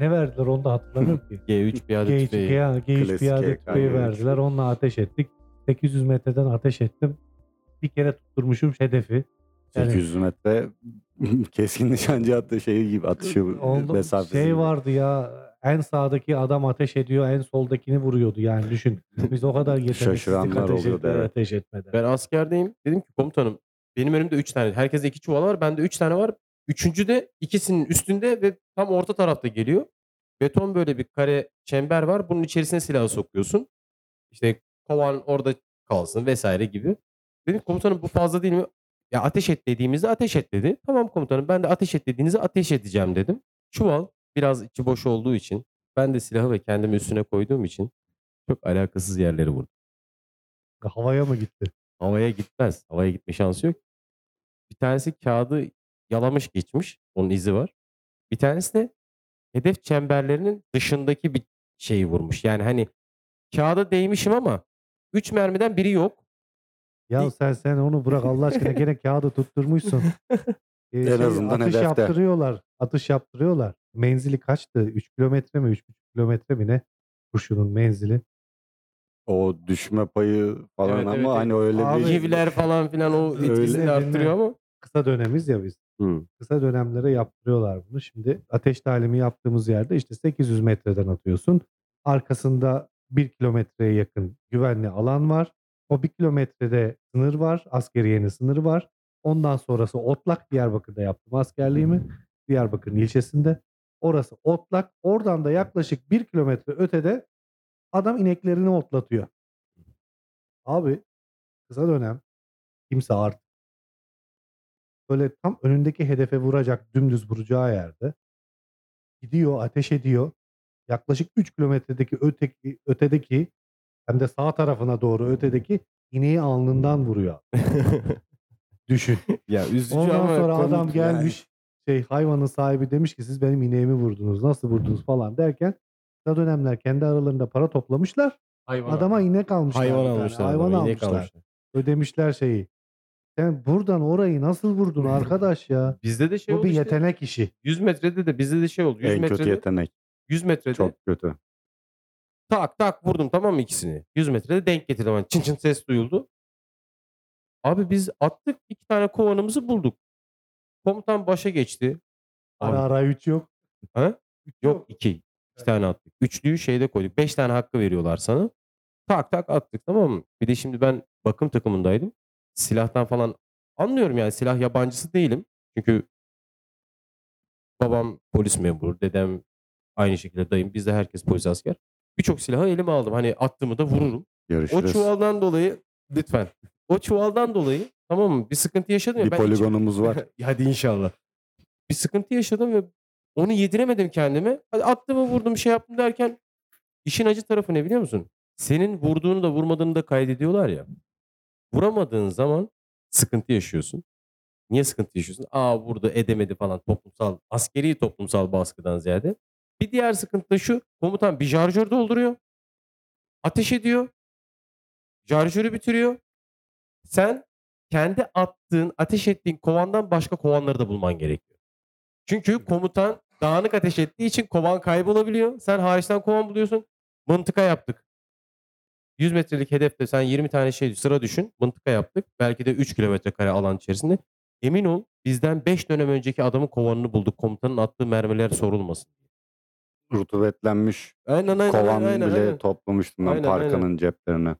Ne verdiler onu da hatırlamıyorum ki. (laughs)
G3 bir adet
G3,
tüfeği.
G3
Klasik
piyade
EK
tüfeği
G3.
verdiler. Onunla ateş ettik. 800 metreden ateş ettim. Bir kere tutturmuşum hedefi. Yani
800 metre (laughs) keskin nişancı attığı şeyi gibi atışı
onda
mesafesi.
şey
gibi.
vardı ya en sağdaki adam ateş ediyor en soldakini vuruyordu yani düşün. Biz o kadar yeteneksizlik ateş,
oluyordu,
et-
evet.
ateş etmeden.
Ben askerdeyim. Dedim ki komutanım benim önümde 3 tane. Herkeste 2 çuval var. Bende 3 tane var. Üçüncü de ikisinin üstünde ve tam orta tarafta geliyor. Beton böyle bir kare çember var. Bunun içerisine silahı sokuyorsun. İşte kovan orada kalsın vesaire gibi. Dedim komutanım bu fazla değil mi? Ya ateş et dediğimizde ateş et dedi. Tamam komutanım ben de ateş et dediğinizde ateş edeceğim dedim. Çuval biraz içi boş olduğu için ben de silahı ve kendimi üstüne koyduğum için çok alakasız yerleri vurdum.
Havaya mı gitti?
Havaya gitmez. Havaya gitme şansı yok. Bir tanesi kağıdı yalamış geçmiş. Onun izi var. Bir tanesi de hedef çemberlerinin dışındaki bir şeyi vurmuş. Yani hani kağıda değmişim ama 3 mermiden biri yok.
Ya sen sen onu bırak Allah aşkına gene kağıdı tutturmuşsun. (laughs) Ee,
En azından
atış
hedefte.
yaptırıyorlar. Atış yaptırıyorlar. Menzili kaçtı? 3 kilometre mi? 3,5 kilometre mi ne? Kurşunun menzili.
O düşme payı falan
Evet,
ama
evet,
hani öyle
Abi-
bir
Civler falan filan o
Öyle.
etkisini arttırıyor ama.
Kısa dönemiz ya biz.
Hı.
Kısa dönemlere yaptırıyorlar bunu. Şimdi ateş talimi yaptığımız yerde işte 800 metreden atıyorsun. Arkasında 1 kilometreye yakın güvenli alan var. O 1 kilometrede sınır var. Askeriyenin sınırı var. Ondan sonrası Otlak. Diyarbakır'da yaptım askerliğimi. Diyarbakır'ın ilçesinde. Orası Otlak. Oradan da yaklaşık 1 kilometre ötede adam ineklerini otlatıyor. Abi kısa dönem kimse artık böyle tam önündeki hedefe vuracak, dümdüz vuracağı yerde gidiyor, ateş ediyor. Yaklaşık 3 kilometredeki öteki, ötedeki hem de sağ tarafına doğru ötedeki ineği alnından vuruyor. (laughs) Düşün.
ya üzücü
Ondan
ama
sonra adam
yani.
gelmiş şey hayvanın sahibi demiş ki siz benim ineğimi vurdunuz. Nasıl vurdunuz falan derken kısa dönemler kendi aralarında para toplamışlar.
Hayvan
Adama inek almışlar.
hayvan
tane,
almışlar.
Hayvan
adama,
almışlar.
almışlar.
Ödemişler şeyi. Sen buradan orayı nasıl vurdun (laughs) arkadaş ya?
Bizde de şey
Bu
oldu
bir
işte.
yetenek işi.
100 metrede de bizde de şey oldu. 100
en kötü
metrede,
yetenek.
100 metrede
Çok kötü.
Tak tak vurdum tamam mı ikisini? 100 metrede denk getirdim. Yani çın çın ses duyuldu. Abi biz attık iki tane kovanımızı bulduk. Komutan başa geçti. Abi,
Ara ara 3 yok.
ha? Yok iki. İki tane attık. Üçlüyü şeyde koyduk. Beş tane hakkı veriyorlar sana. Tak tak attık tamam mı? Bir de şimdi ben bakım takımındaydım. Silahtan falan anlıyorum yani silah yabancısı değilim. Çünkü babam polis memuru, dedem aynı şekilde dayım. Bizde herkes polis asker. Birçok silahı elime aldım. Hani attığımı da vururum. O
Görüşürüz.
çuvaldan dolayı lütfen. O çuvaldan dolayı tamam mı? Bir sıkıntı yaşadım ya.
bir
ben içim-
poligonumuz var. (laughs)
Hadi inşallah. Bir sıkıntı yaşadım ve onu yediremedim kendime. Hadi attığımı vurdum şey yaptım derken işin acı tarafı ne biliyor musun? Senin vurduğunu da vurmadığını da kaydediyorlar ya. Vuramadığın zaman sıkıntı yaşıyorsun. Niye sıkıntı yaşıyorsun? Aa vurdu edemedi falan toplumsal, askeri toplumsal baskıdan ziyade. Bir diğer sıkıntı da şu. Komutan bir şarjör dolduruyor. Ateş ediyor. Şarjörü bitiriyor. Sen kendi attığın, ateş ettiğin kovandan başka kovanları da bulman gerekiyor. Çünkü komutan dağınık ateş ettiği için kovan kaybolabiliyor. Sen hariçten kovan buluyorsun. Mıntıka yaptık. 100 metrelik hedefte sen 20 tane şey sıra düşün. Mıntıka yaptık. Belki de 3 kilometre kare alan içerisinde. Emin ol bizden 5 dönem önceki adamın kovanını bulduk. Komutanın attığı mermiler sorulmasın.
Rutubetlenmiş
Aynen aynen.
kovan
aynen,
bile
aynen.
toplamıştım ben
Aynen,
parkanın ceplerine.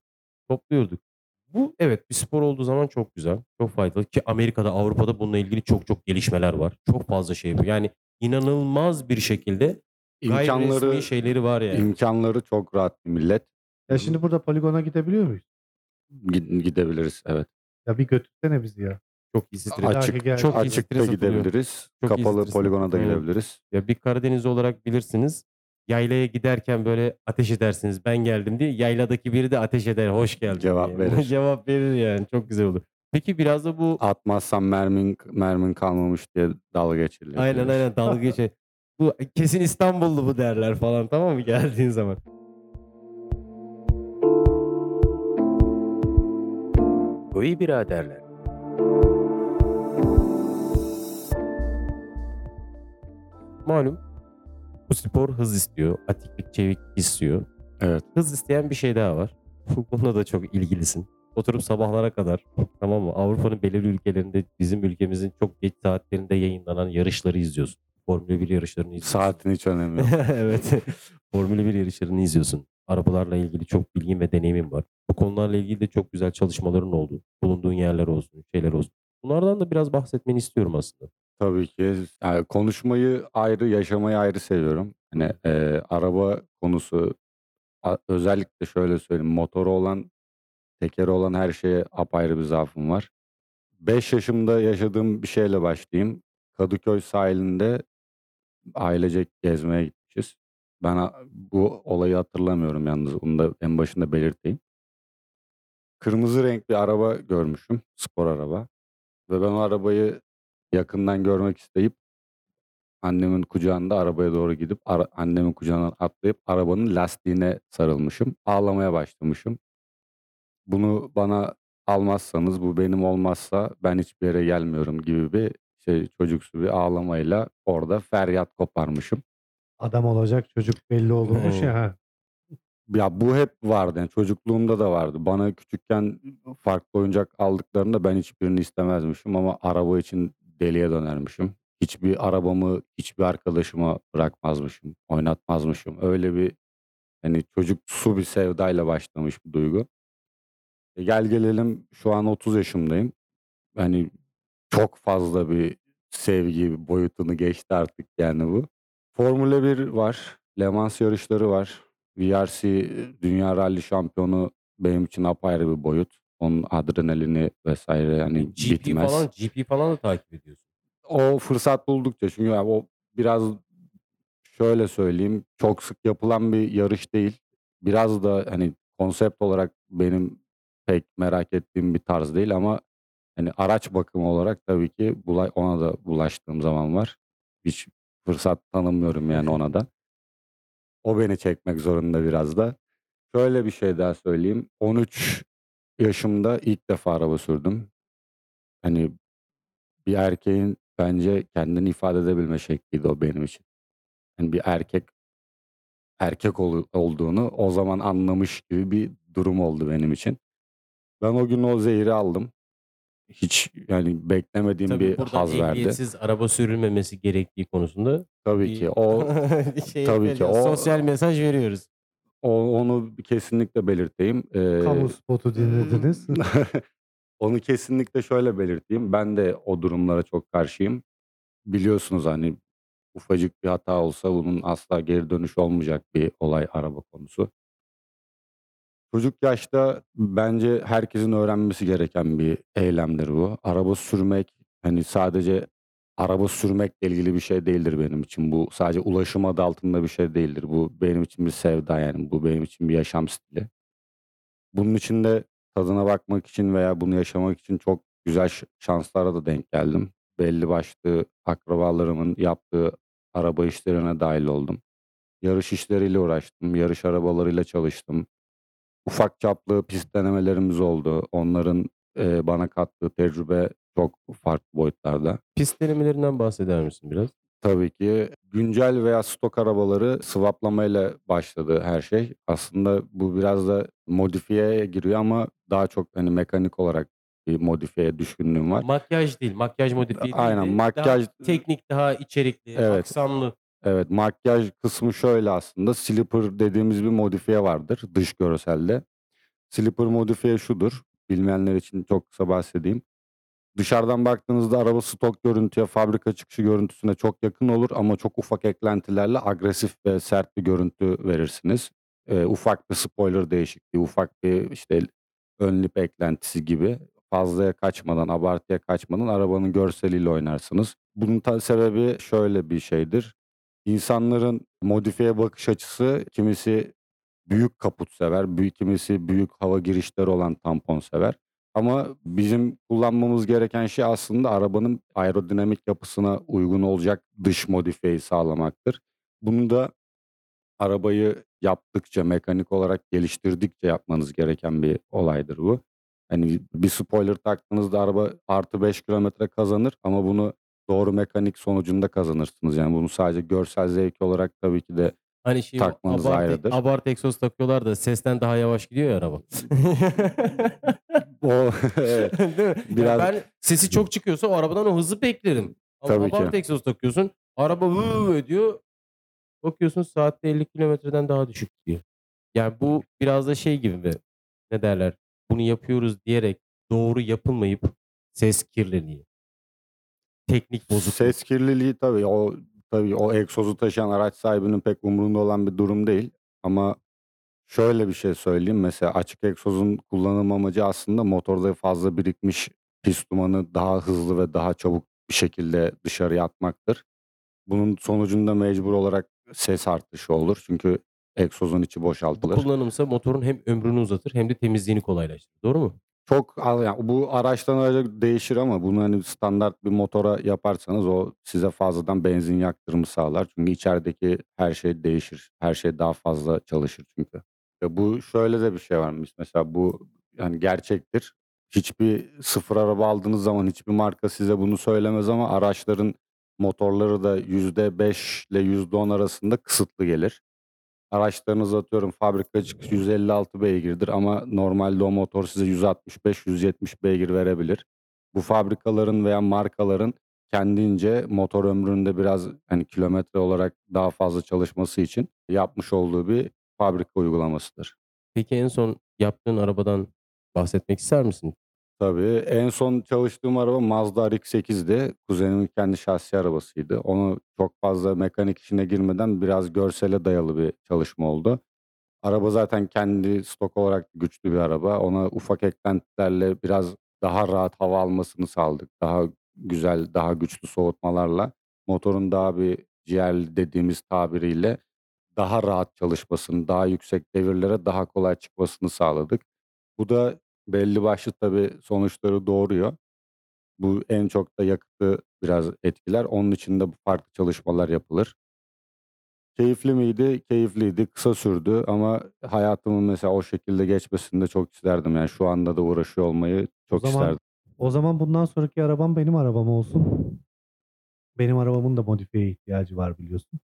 topluyorduk. Bu evet bir spor olduğu zaman çok güzel. Çok faydalı ki Amerika'da Avrupa'da bununla ilgili çok çok gelişmeler var. Çok fazla şey bu. Yani inanılmaz bir şekilde gayri
İmkanları,
resmi şeyleri var yani.
imkanları çok rahat bir millet.
Ya şimdi burada poligona gidebiliyor muyuz?
Gid- Gidebiliriz evet.
Ya bir götürsene bizi ya.
Çok iyi stres.
Açık,
gel-
çok iyi
açıkta
stres atılıyor.
gidebiliriz.
Çok iyi
Kapalı
stres
poligona da
atılıyor.
gidebiliriz.
Ya bir Karadeniz olarak bilirsiniz. Yaylaya giderken böyle ateş edersiniz. Ben geldim diye. Yayladaki biri de ateş eder. Hoş geldin
Cevap
diye. (laughs)
verir.
Cevap verir yani. Çok güzel olur. Peki biraz da bu
Atmazsam mermin mermin kalmamış diye dalga geçirilir.
Aynen aynen dalga (laughs) geçe. Bu kesin İstanbullu bu derler falan tamam mı geldiğin zaman.
Koyu biraderler.
Malum bu spor hız istiyor. Atiklik, çeviklik istiyor.
Evet.
Hız isteyen bir şey daha var. (laughs) Bununla da çok ilgilisin. Oturup sabahlara kadar tamam mı? Avrupa'nın belirli ülkelerinde bizim ülkemizin çok geç saatlerinde yayınlanan yarışları izliyorsun. Formula 1 yarışlarını izliyorsun.
Saatin hiç önemi yok. (laughs)
evet. Formula 1 yarışlarını izliyorsun. Arabalarla ilgili çok bilgin ve deneyimim var. Bu konularla ilgili de çok güzel çalışmaların oldu. Bulunduğun yerler olsun, şeyler olsun. Bunlardan da biraz bahsetmeni istiyorum aslında.
Tabii ki. Yani konuşmayı ayrı, yaşamayı ayrı seviyorum. Hani e, araba konusu a- özellikle şöyle söyleyeyim. Motoru olan, tekeri olan her şeye apayrı bir zaafım var. 5 yaşımda yaşadığım bir şeyle başlayayım. Kadıköy sahilinde ailecek gezmeye gitmişiz. Ben a- bu olayı hatırlamıyorum yalnız. Bunu da en başında belirteyim. Kırmızı renk bir araba görmüşüm. Spor araba. Ve ben o arabayı yakından görmek isteyip annemin kucağında arabaya doğru gidip ara annemin kucağına atlayıp arabanın lastiğine sarılmışım. Ağlamaya başlamışım. Bunu bana almazsanız, bu benim olmazsa ben hiçbir yere gelmiyorum gibi bir şey çocuksu bir ağlamayla orada feryat koparmışım.
Adam olacak çocuk belli olurmuş
Evet.
ya. Ha.
Ya bu hep vardı. Yani çocukluğumda da vardı. Bana küçükken farklı oyuncak aldıklarında ben hiçbirini istemezmişim ama araba için deliye dönermişim. Hiçbir arabamı hiçbir arkadaşıma bırakmazmışım, oynatmazmışım. Öyle bir hani çocuksu bir sevdayla başlamış bir duygu. E gel gelelim şu an 30 yaşımdayım. Hani çok fazla bir sevgi boyutunu geçti artık yani bu. Formula 1 var. Le Mans yarışları var. VRC Dünya Rally Şampiyonu benim için apayrı bir boyut. Onun adrenalini vesaire yani
GP
bitmez.
falan GP falan da takip ediyorsun.
O fırsat buldukça çünkü yani o biraz şöyle söyleyeyim çok sık yapılan bir yarış değil. Biraz da hani konsept olarak benim pek merak ettiğim bir tarz değil ama hani araç bakımı olarak tabii ki bula- ona da bulaştığım zaman var. Hiç fırsat tanımıyorum yani ona da. O beni çekmek zorunda biraz da. Şöyle bir şey daha söyleyeyim. 13 yaşımda ilk defa araba sürdüm. Hani bir erkeğin bence kendini ifade edebilme şekliydi o benim için. Yani bir erkek erkek olu- olduğunu o zaman anlamış gibi bir durum oldu benim için. Ben o gün o zehri aldım. Hiç yani beklemediğim
Tabii
bir haz verdi.
ehliyetsiz araba sürülmemesi gerektiği konusunda
Tabii
bir
ki o (laughs)
şey
tabii ki
veriyoruz,
o
sosyal mesaj veriyoruz.
O onu kesinlikle belirteyim. Ee,
Kamu spotu dinlediniz. (laughs)
Onu kesinlikle şöyle belirteyim. Ben de o durumlara çok karşıyım. Biliyorsunuz hani ufacık bir hata olsa bunun asla geri dönüş olmayacak bir olay araba konusu. Çocuk yaşta bence herkesin öğrenmesi gereken bir eylemdir bu. Araba sürmek hani sadece araba sürmekle ilgili bir şey değildir benim için. Bu sadece ulaşım adı altında bir şey değildir. Bu benim için bir sevda yani. Bu benim için bir yaşam stili. Bunun için de tadına bakmak için veya bunu yaşamak için çok güzel şanslara da denk geldim. Belli başlı akrabalarımın yaptığı araba işlerine dahil oldum. Yarış işleriyle uğraştım. Yarış arabalarıyla çalıştım. Ufak çaplı pist denemelerimiz oldu. Onların bana kattığı tecrübe çok farklı boyutlarda.
Pist denemelerinden bahseder misin biraz?
Tabii ki güncel veya stok arabaları swaplamayla başladı her şey. Aslında bu biraz da modifiyeye giriyor ama daha çok hani mekanik olarak bir modifiyeye düşkünlüğüm var.
Makyaj değil, makyaj modifiye değil
Aynen, makyaj-
daha teknik, daha içerikli,
Evet.
aksamlı.
Evet makyaj kısmı şöyle aslında slipper dediğimiz bir modifiye vardır dış görselde. Slipper modifiye şudur. Bilmeyenler için çok kısa bahsedeyim. Dışarıdan baktığınızda araba stok görüntüye, fabrika çıkışı görüntüsüne çok yakın olur ama çok ufak eklentilerle agresif ve sert bir görüntü verirsiniz. Ee, ufak bir spoiler değişikliği, ufak bir işte ön lip eklentisi gibi fazlaya kaçmadan, abartıya kaçmadan arabanın görseliyle oynarsınız. Bunun ta- sebebi şöyle bir şeydir. İnsanların modifiye bakış açısı kimisi büyük kaput sever, büyük, kimisi büyük hava girişleri olan tampon sever. Ama bizim kullanmamız gereken şey aslında arabanın aerodinamik yapısına uygun olacak dış modifiyeyi sağlamaktır. Bunu da arabayı yaptıkça, mekanik olarak geliştirdikçe yapmanız gereken bir olaydır bu. Hani bir spoiler taktığınızda araba artı 5 kilometre kazanır ama bunu doğru mekanik sonucunda kazanırsınız. Yani bunu sadece görsel zevk olarak tabii ki de
Hani şey
Takmanız
abart,
ayrıdır.
abart egzoz takıyorlar da sesten daha yavaş gidiyor ya araba. (laughs)
o (laughs) (laughs) Biraz-
ben sesi çok çıkıyorsa o arabadan o hızı beklerim. Ama
Tabii ki.
egzoz takıyorsun. Araba vıv ediyor. Bakıyorsun saatte 50 kilometreden daha düşük gidiyor. Yani bu biraz da şey gibi mi? Ne derler? Bunu yapıyoruz diyerek doğru yapılmayıp ses kirliliği. Teknik bozukluk.
Ses kirliliği tabii o tabii o egzozu taşıyan araç sahibinin pek umurunda olan bir durum değil. Ama şöyle bir şey söyleyeyim. Mesela açık egzozun kullanım amacı aslında motorda fazla birikmiş pis dumanı daha hızlı ve daha çabuk bir şekilde dışarıya atmaktır. Bunun sonucunda mecbur olarak ses artışı olur. Çünkü egzozun içi
Bu
boşaltılır.
kullanımsa motorun hem ömrünü uzatır hem de temizliğini kolaylaştırır. Doğru mu?
Çok az yani bu araçtan araca değişir ama bunu hani standart bir motora yaparsanız o size fazladan benzin yaktırımı sağlar. Çünkü içerideki her şey değişir. Her şey daha fazla çalışır çünkü. Ya bu şöyle de bir şey varmış. Mesela bu yani gerçektir. Hiçbir sıfır araba aldığınız zaman hiçbir marka size bunu söylemez ama araçların motorları da %5 ile %10 arasında kısıtlı gelir. Araçlarınız atıyorum fabrika çıkış 156 beygirdir ama normalde o motor size 165-170 beygir verebilir. Bu fabrikaların veya markaların kendince motor ömründe biraz hani kilometre olarak daha fazla çalışması için yapmış olduğu bir fabrika uygulamasıdır.
Peki en son yaptığın arabadan bahsetmek ister misin?
Tabii. En son çalıştığım araba Mazda RX-8'di. Kuzenimin kendi şahsi arabasıydı. Onu çok fazla mekanik işine girmeden biraz görsele dayalı bir çalışma oldu. Araba zaten kendi stok olarak güçlü bir araba. Ona ufak eklentilerle biraz daha rahat hava almasını sağladık. Daha güzel, daha güçlü soğutmalarla motorun daha bir ciğerli dediğimiz tabiriyle daha rahat çalışmasını, daha yüksek devirlere daha kolay çıkmasını sağladık. Bu da belli başlı tabii sonuçları doğuruyor. Bu en çok da yakıtı biraz etkiler. Onun için de farklı çalışmalar yapılır. Keyifli miydi? Keyifliydi. Kısa sürdü ama hayatımın mesela o şekilde geçmesini de çok isterdim. Yani şu anda da uğraşıyor olmayı
O
çok
zaman
isterdim.
o zaman bundan sonraki arabam benim arabam olsun. Benim arabamın da modifiye ihtiyacı var biliyorsun.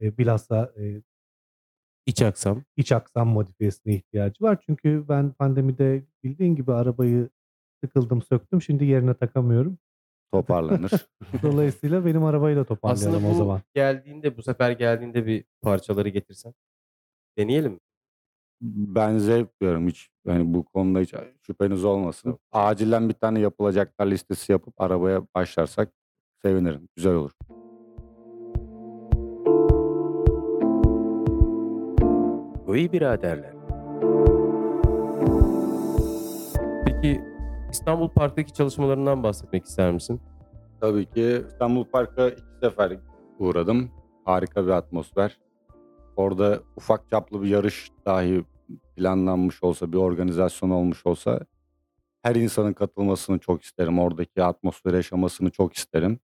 E, bilhassa e,
İç aksam.
iç aksam modifiyesine ihtiyacı var. Çünkü ben pandemide bildiğin gibi arabayı sıkıldım söktüm. Şimdi yerine takamıyorum.
Toparlanır. (laughs)
Dolayısıyla benim arabayı da
Aslında
toparlayalım
bu
o zaman.
geldiğinde bu sefer geldiğinde bir parçaları getirsen. Deneyelim mi?
ben zevk duyuyorum hiç. Yani bu konuda hiç şüpheniz olmasın. Acilen bir tane yapılacaklar listesi yapıp arabaya başlarsak sevinirim. Güzel olur.
Koyu biraderler.
Peki İstanbul Park'taki çalışmalarından bahsetmek ister misin?
Tabii ki İstanbul Park'a iki sefer uğradım. Harika bir atmosfer. Orada ufak çaplı bir yarış dahi planlanmış olsa, bir organizasyon olmuş olsa her insanın katılmasını çok isterim. Oradaki atmosferi yaşamasını çok isterim.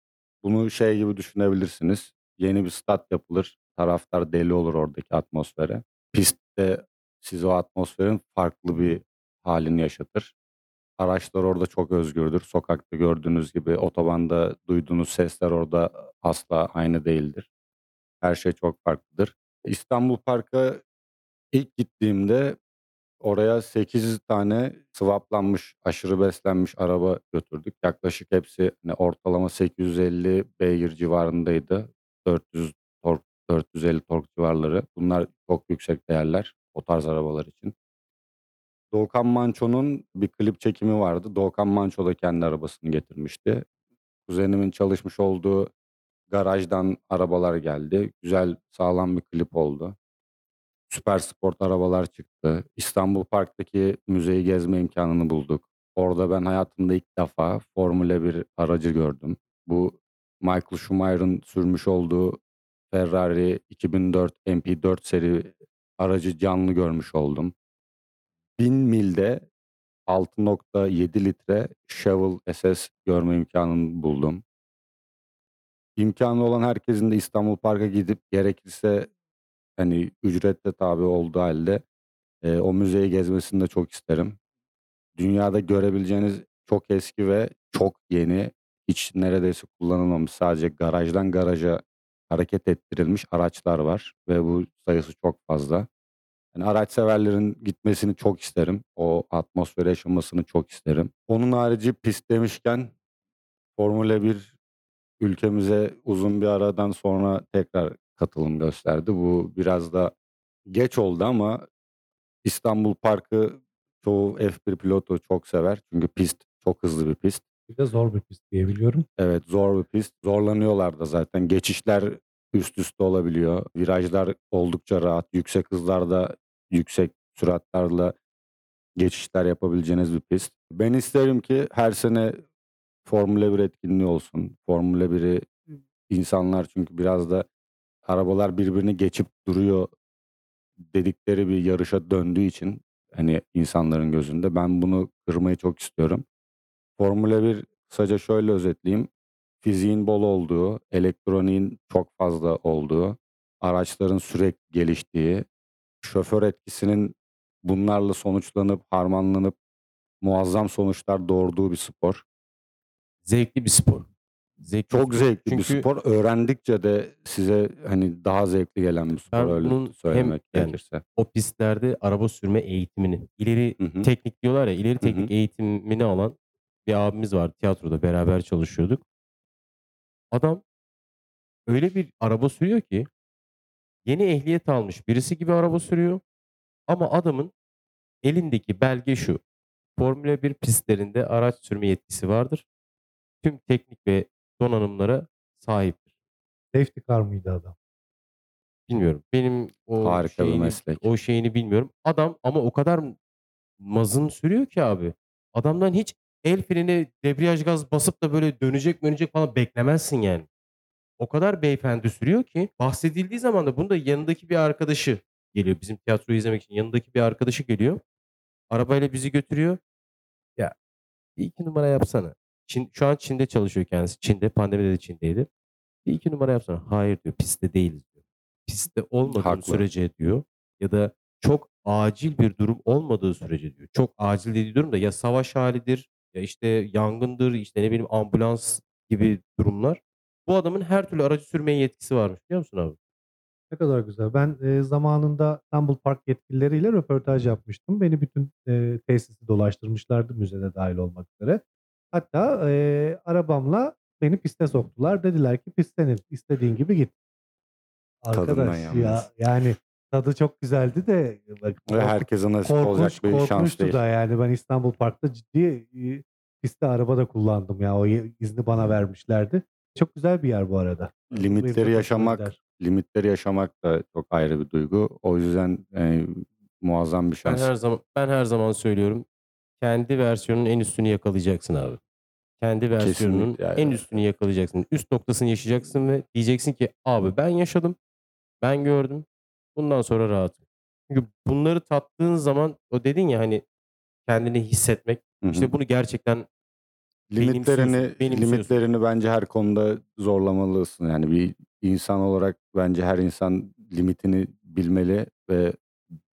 Bunu şey gibi düşünebilirsiniz. Yeni bir stat yapılır. Taraftar deli olur oradaki atmosfere. Pistte siz o atmosferin farklı bir halini yaşatır. Araçlar orada çok özgürdür. Sokakta gördüğünüz gibi otobanda duyduğunuz sesler orada asla aynı değildir. Her şey çok farklıdır. İstanbul Park'a ilk gittiğimde oraya 8 tane swaplanmış, aşırı beslenmiş araba götürdük. Yaklaşık hepsi hani ortalama 850 beygir civarındaydı. 400 tork, 450 tork civarları. Bunlar çok yüksek değerler o tarz arabalar için. Doğukan Manço'nun bir klip çekimi vardı. Doğukan Manço da kendi arabasını getirmişti. Kuzenimin çalışmış olduğu garajdan arabalar geldi. Güzel, sağlam bir klip oldu. Süper sport arabalar çıktı. İstanbul Park'taki müzeyi gezme imkanını bulduk. Orada ben hayatımda ilk defa Formula 1 aracı gördüm. Bu Michael Schumacher'ın sürmüş olduğu Ferrari 2004 MP4 seri aracı canlı görmüş oldum. 1000 milde 6.7 litre Chevrolet SS görme imkanını buldum. İmkanı olan herkesin de İstanbul Park'a gidip gerekirse hani ücretle tabi olduğu halde e, o müzeyi gezmesini de çok isterim. Dünyada görebileceğiniz çok eski ve çok yeni, hiç neredeyse kullanılmamış sadece garajdan garaja hareket ettirilmiş araçlar var ve bu sayısı çok fazla. Yani araç severlerin gitmesini çok isterim. O atmosferi yaşamasını çok isterim. Onun harici pist demişken Formula 1 ülkemize uzun bir aradan sonra tekrar katılım gösterdi. Bu biraz da geç oldu ama İstanbul Park'ı çoğu F1 pilotu çok sever. Çünkü pist çok hızlı bir pist.
Bir de zor bir pist diye biliyorum.
Evet zor bir pist. Zorlanıyorlar da zaten. Geçişler üst üste olabiliyor. Virajlar oldukça rahat. Yüksek hızlarda, yüksek süratlerle geçişler yapabileceğiniz bir pist. Ben isterim ki her sene Formula 1 etkinliği olsun. Formula 1'i insanlar çünkü biraz da arabalar birbirini geçip duruyor dedikleri bir yarışa döndüğü için hani insanların gözünde. Ben bunu kırmayı çok istiyorum. Formula 1 kısaca şöyle özetleyeyim. Fiziğin bol olduğu, elektroniğin çok fazla olduğu, araçların sürekli geliştiği, şoför etkisinin bunlarla sonuçlanıp, harmanlanıp muazzam sonuçlar doğurduğu bir spor.
Zevkli bir spor. Zevkli
Çok zevkli
Çünkü
bir spor. Öğrendikçe de size hani daha zevkli gelen bir spor
Ben
öyle
bunun hem
söylemek
yani
gerekirse.
o pistlerde araba sürme eğitimini, ileri
Hı hı.
teknik diyorlar ya, ileri teknik
hı.
eğitimini alan bir abimiz vardı tiyatroda beraber çalışıyorduk. Adam öyle bir araba sürüyor ki yeni ehliyet almış birisi gibi araba sürüyor ama adamın elindeki belge şu. Formula 1 pistlerinde araç sürme yetkisi vardır. Tüm teknik ve donanımlara sahiptir.
Safety car mıydı adam?
Bilmiyorum. Benim o
Harika bir
şeyini,
meslek.
o şeyini bilmiyorum. Adam ama o kadar mazın sürüyor ki abi. Adamdan hiç el freni, debriyaj gaz basıp da böyle dönecek dönecek falan beklemezsin yani. O kadar beyefendi sürüyor ki bahsedildiği zaman da bunda yanındaki bir arkadaşı geliyor. Bizim tiyatroyu izlemek için yanındaki bir arkadaşı geliyor. Arabayla bizi götürüyor. Ya bir iki numara yapsana. Çin, şu an Çin'de çalışıyor kendisi. Çin'de pandemide de Çin'deydi. Bir iki numara yapsana. Hayır diyor pistte değiliz diyor. Pistte olmadığın
Haklı.
sürece diyor ya da çok acil bir durum olmadığı sürece diyor. Çok acil dediği durum da ya savaş halidir ya işte yangındır işte ne bileyim ambulans gibi durumlar. Bu adamın her türlü aracı sürmeye yetkisi varmış biliyor musun abi?
Ne kadar güzel. Ben e, zamanında İstanbul Park yetkilileriyle röportaj yapmıştım. Beni bütün e, tesisi dolaştırmışlardı müzede dahil olmak üzere. Hatta e, arabamla beni piste soktular. Dediler ki pist senin. İstediğin gibi git.
Tadından
Arkadaş ya yani tadı çok güzeldi de bak,
herkese nasip
korkunç,
olacak bir şans değil.
da yani ben İstanbul Park'ta ciddi e, pistte araba da kullandım ya. O izni bana vermişlerdi. Çok güzel bir yer bu arada.
Limitleri yaşamak, limitleri yaşamak da çok ayrı bir duygu. O yüzden yani, muazzam bir
Ben
şans.
her zaman ben her zaman söylüyorum. Kendi versiyonunun en üstünü yakalayacaksın abi. Kendi versiyonunun
yani.
en üstünü yakalayacaksın. Üst noktasını yaşayacaksın ve diyeceksin ki abi ben yaşadım. Ben gördüm. Bundan sonra rahatım. Çünkü bunları tattığın zaman o dedin ya hani kendini hissetmek.
Hı hı.
İşte bunu gerçekten
limitlerini
benimsiyorsun,
limitlerini bence her konuda zorlamalısın. Yani bir insan olarak bence her insan limitini bilmeli ve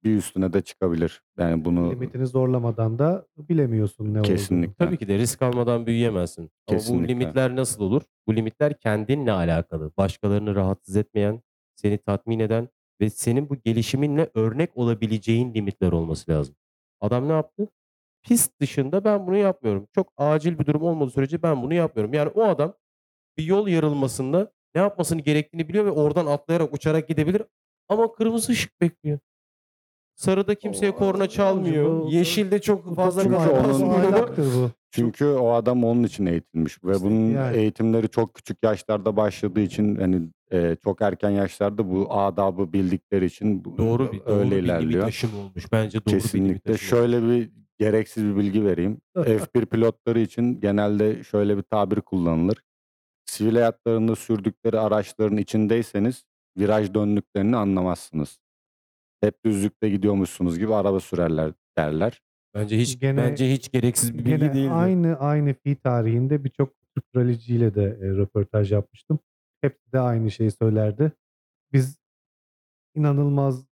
bir üstüne de çıkabilir. Yani bunu
Limitini zorlamadan da bilemiyorsun ne olduğunu.
kesinlikle.
tabii ki de risk almadan büyüyemezsin. Ama bu
Kesinlikle.
limitler nasıl olur? Bu limitler kendinle alakalı. Başkalarını rahatsız etmeyen, seni tatmin eden ve senin bu gelişiminle örnek olabileceğin limitler olması lazım. Adam ne yaptı? Pist dışında ben bunu yapmıyorum. Çok acil bir durum olmadığı sürece ben bunu yapmıyorum. Yani o adam bir yol yarılmasında ne yapmasını gerektiğini biliyor ve oradan atlayarak uçarak gidebilir. Ama kırmızı ışık bekliyor. Sarıda kimseye
O-
korna çalmıyor. Yeşilde çok fazla
Çünkü
gaza
onun-
basmıyor.
bu.
Çünkü o adam onun için eğitilmiş ve
İşte
bunun
yani.
eğitimleri çok küçük yaşlarda başladığı için hani e, çok erken yaşlarda bu adabı bildikleri için bu-
Doğru bir, doğru
öyle
bir limit
ilerliyor.
aşımı olmuş. Bence doğru bir limit
Kesinlikle.
aşımı.
Şöyle bir gereksiz bir bilgi vereyim. F1 pilotları için genelde şöyle bir tabir kullanılır. Sivil hayatlarında sürdükleri araçların içindeyseniz viraj döndüklerini anlamazsınız. Hep düzlükte gidiyormuşsunuz gibi araba sürerler derler.
Bence hiç
Gene-
bence hiç gereksiz bir bilgi değildi.
aynı aynı fi tarihinde birçok Türk raliciyle de e, röportaj yapmıştım. Hepsi de aynı şeyi söylerdi. Biz inanılmaz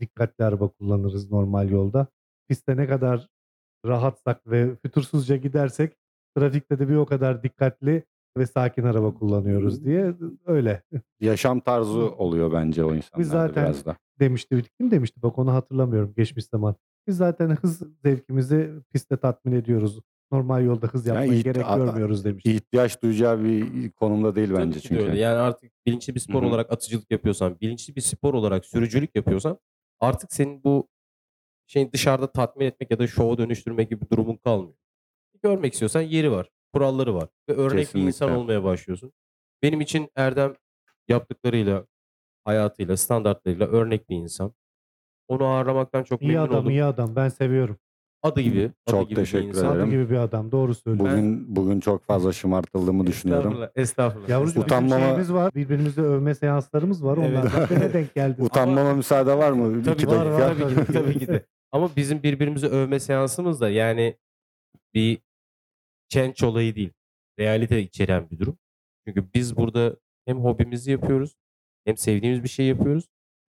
dikkatli araba kullanırız normal yolda. Pistte ne kadar rahatsak ve fütursuzca gidersek trafikte de bir o kadar dikkatli ve sakin araba kullanıyoruz diye öyle
Yaşam tarzı oluyor bence o insanlarda
zaten-
biraz da.
demişti. Kim demişti bak onu hatırlamıyorum geçmiş zaman. Biz zaten hız zevkimizi pistte tatmin ediyoruz. Normal yolda hız
Yani
yapmaya
it-
gerek
a-
görmüyoruz demişti.
İhtiyaç duyacağı bir konumda değil
Tabii
bence çünkü.
öyle. Yani artık bilinçli bir spor
Hı hı.
olarak atıcılık yapıyorsan, bilinçli bir spor olarak sürücülük yapıyorsan artık senin bu şeyin dışarıda tatmin etmek ya da şova dönüştürmek gibi bir durumun kalmıyor. Görmek istiyorsan yeri var, kuralları var ve örnek bir insan
Kesinlikle.
olmaya başlıyorsun. Benim için Erdem yaptıklarıyla, hayatıyla, standartlarıyla örnek bir insan. Onu ağırlamaktan çok
İyi
memnun
adam,
oldum.
iyi adam. Ben seviyorum.
Adı gibi, adı
Çok
gibi bir
teşekkür
insan.
ederim.
Adı gibi bir adam. Doğru söylüyor.
Bugün bugün çok fazla şımartıldığımı düşünüyorum.
Estağfurullah, estağfurullah.
Yavrucuğum bizim
Utanmama-
şeyimiz var. Birbirimizi övme seanslarımız var.
Evet.
Onlardan birine denk (laughs) geldi.
Utanmama müsaade var mı?
Tabii
İki
ki,
var,
dakika.
var.
tabii ki, (laughs) tabii ki de. Ama bizim birbirimizi övme seansımız da yani bir çenç olayı değil. Realite içeren bir durum. Çünkü biz burada hem hobimizi yapıyoruz hem sevdiğimiz bir şey yapıyoruz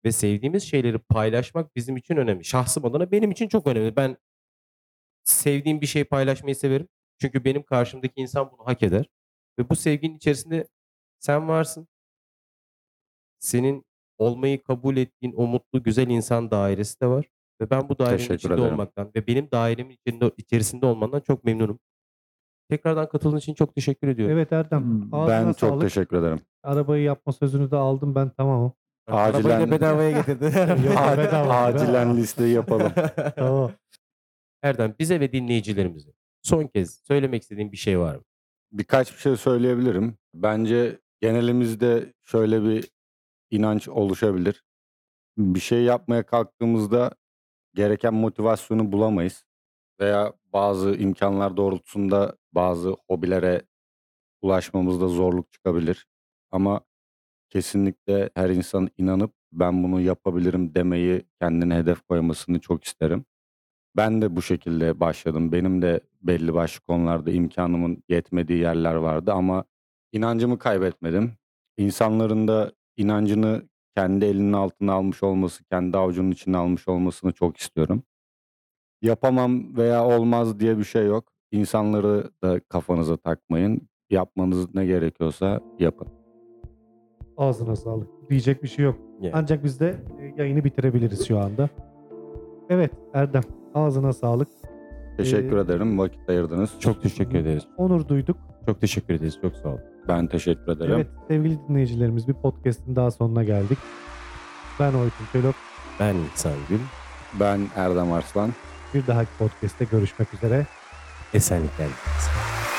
ve sevdiğimiz şeyleri paylaşmak bizim için önemli. Şahsım adına benim için çok önemli. Ben sevdiğim bir şey paylaşmayı severim. Çünkü benim karşımdaki insan bunu hak eder. Ve bu sevginin içerisinde sen varsın. Senin olmayı kabul ettiğin o mutlu güzel insan dairesi de var. Ve ben bu dairenin
Teşekkür
içinde
ederim.
olmaktan ve benim dairemin içinde, içerisinde olmandan çok memnunum. Tekrardan katıldığın için çok teşekkür ediyorum.
Evet Erdem. Ağzına
Ben çok
sağlık.
teşekkür ederim.
Arabayı yapma sözünü de aldım ben tamamım.
Acilen-
Arabayı da bedavaya getirdi. (laughs)
Yok,
A- (laughs)
bedava.
acilen listeyi yapalım. (laughs)
Tamam.
Erdem bize ve dinleyicilerimize son kez söylemek istediğin bir şey var mı?
Birkaç bir şey söyleyebilirim. Bence genelimizde şöyle bir inanç oluşabilir. Bir şey yapmaya kalktığımızda gereken motivasyonu bulamayız. Veya bazı imkanlar doğrultusunda bazı hobilere ulaşmamızda zorluk çıkabilir. Ama kesinlikle her insan inanıp ben bunu yapabilirim demeyi kendine hedef koymasını çok isterim. Ben de bu şekilde başladım. Benim de belli başlı konularda imkanımın yetmediği yerler vardı ama inancımı kaybetmedim. İnsanların da inancını kendi elinin altına almış olması, kendi avucunun içine almış olmasını çok istiyorum. Yapamam veya olmaz diye bir şey yok. İnsanları da kafanıza takmayın. Yapmanız ne gerekiyorsa yapın.
Ağzına sağlık. Diyecek bir şey yok.
Yani.
Ancak biz de e, yayını bitirebiliriz şu anda. Evet Erdem ağzına sağlık.
Teşekkür
Ee,
ederim. Vakit ayırdınız.
Çok teşekkür ederiz.
Onur duyduk.
Çok teşekkür ederiz. Çok sağ ol.
ben teşekkür ederim.
Evet sevgili dinleyicilerimiz bir podcast'in daha sonuna geldik. Ben Oytun Çelok.
Ben İhsan Gül.
Ben Erdem Arslan.
Bir dahaki podcast'te görüşmek üzere.
Esenlikler. dileriz.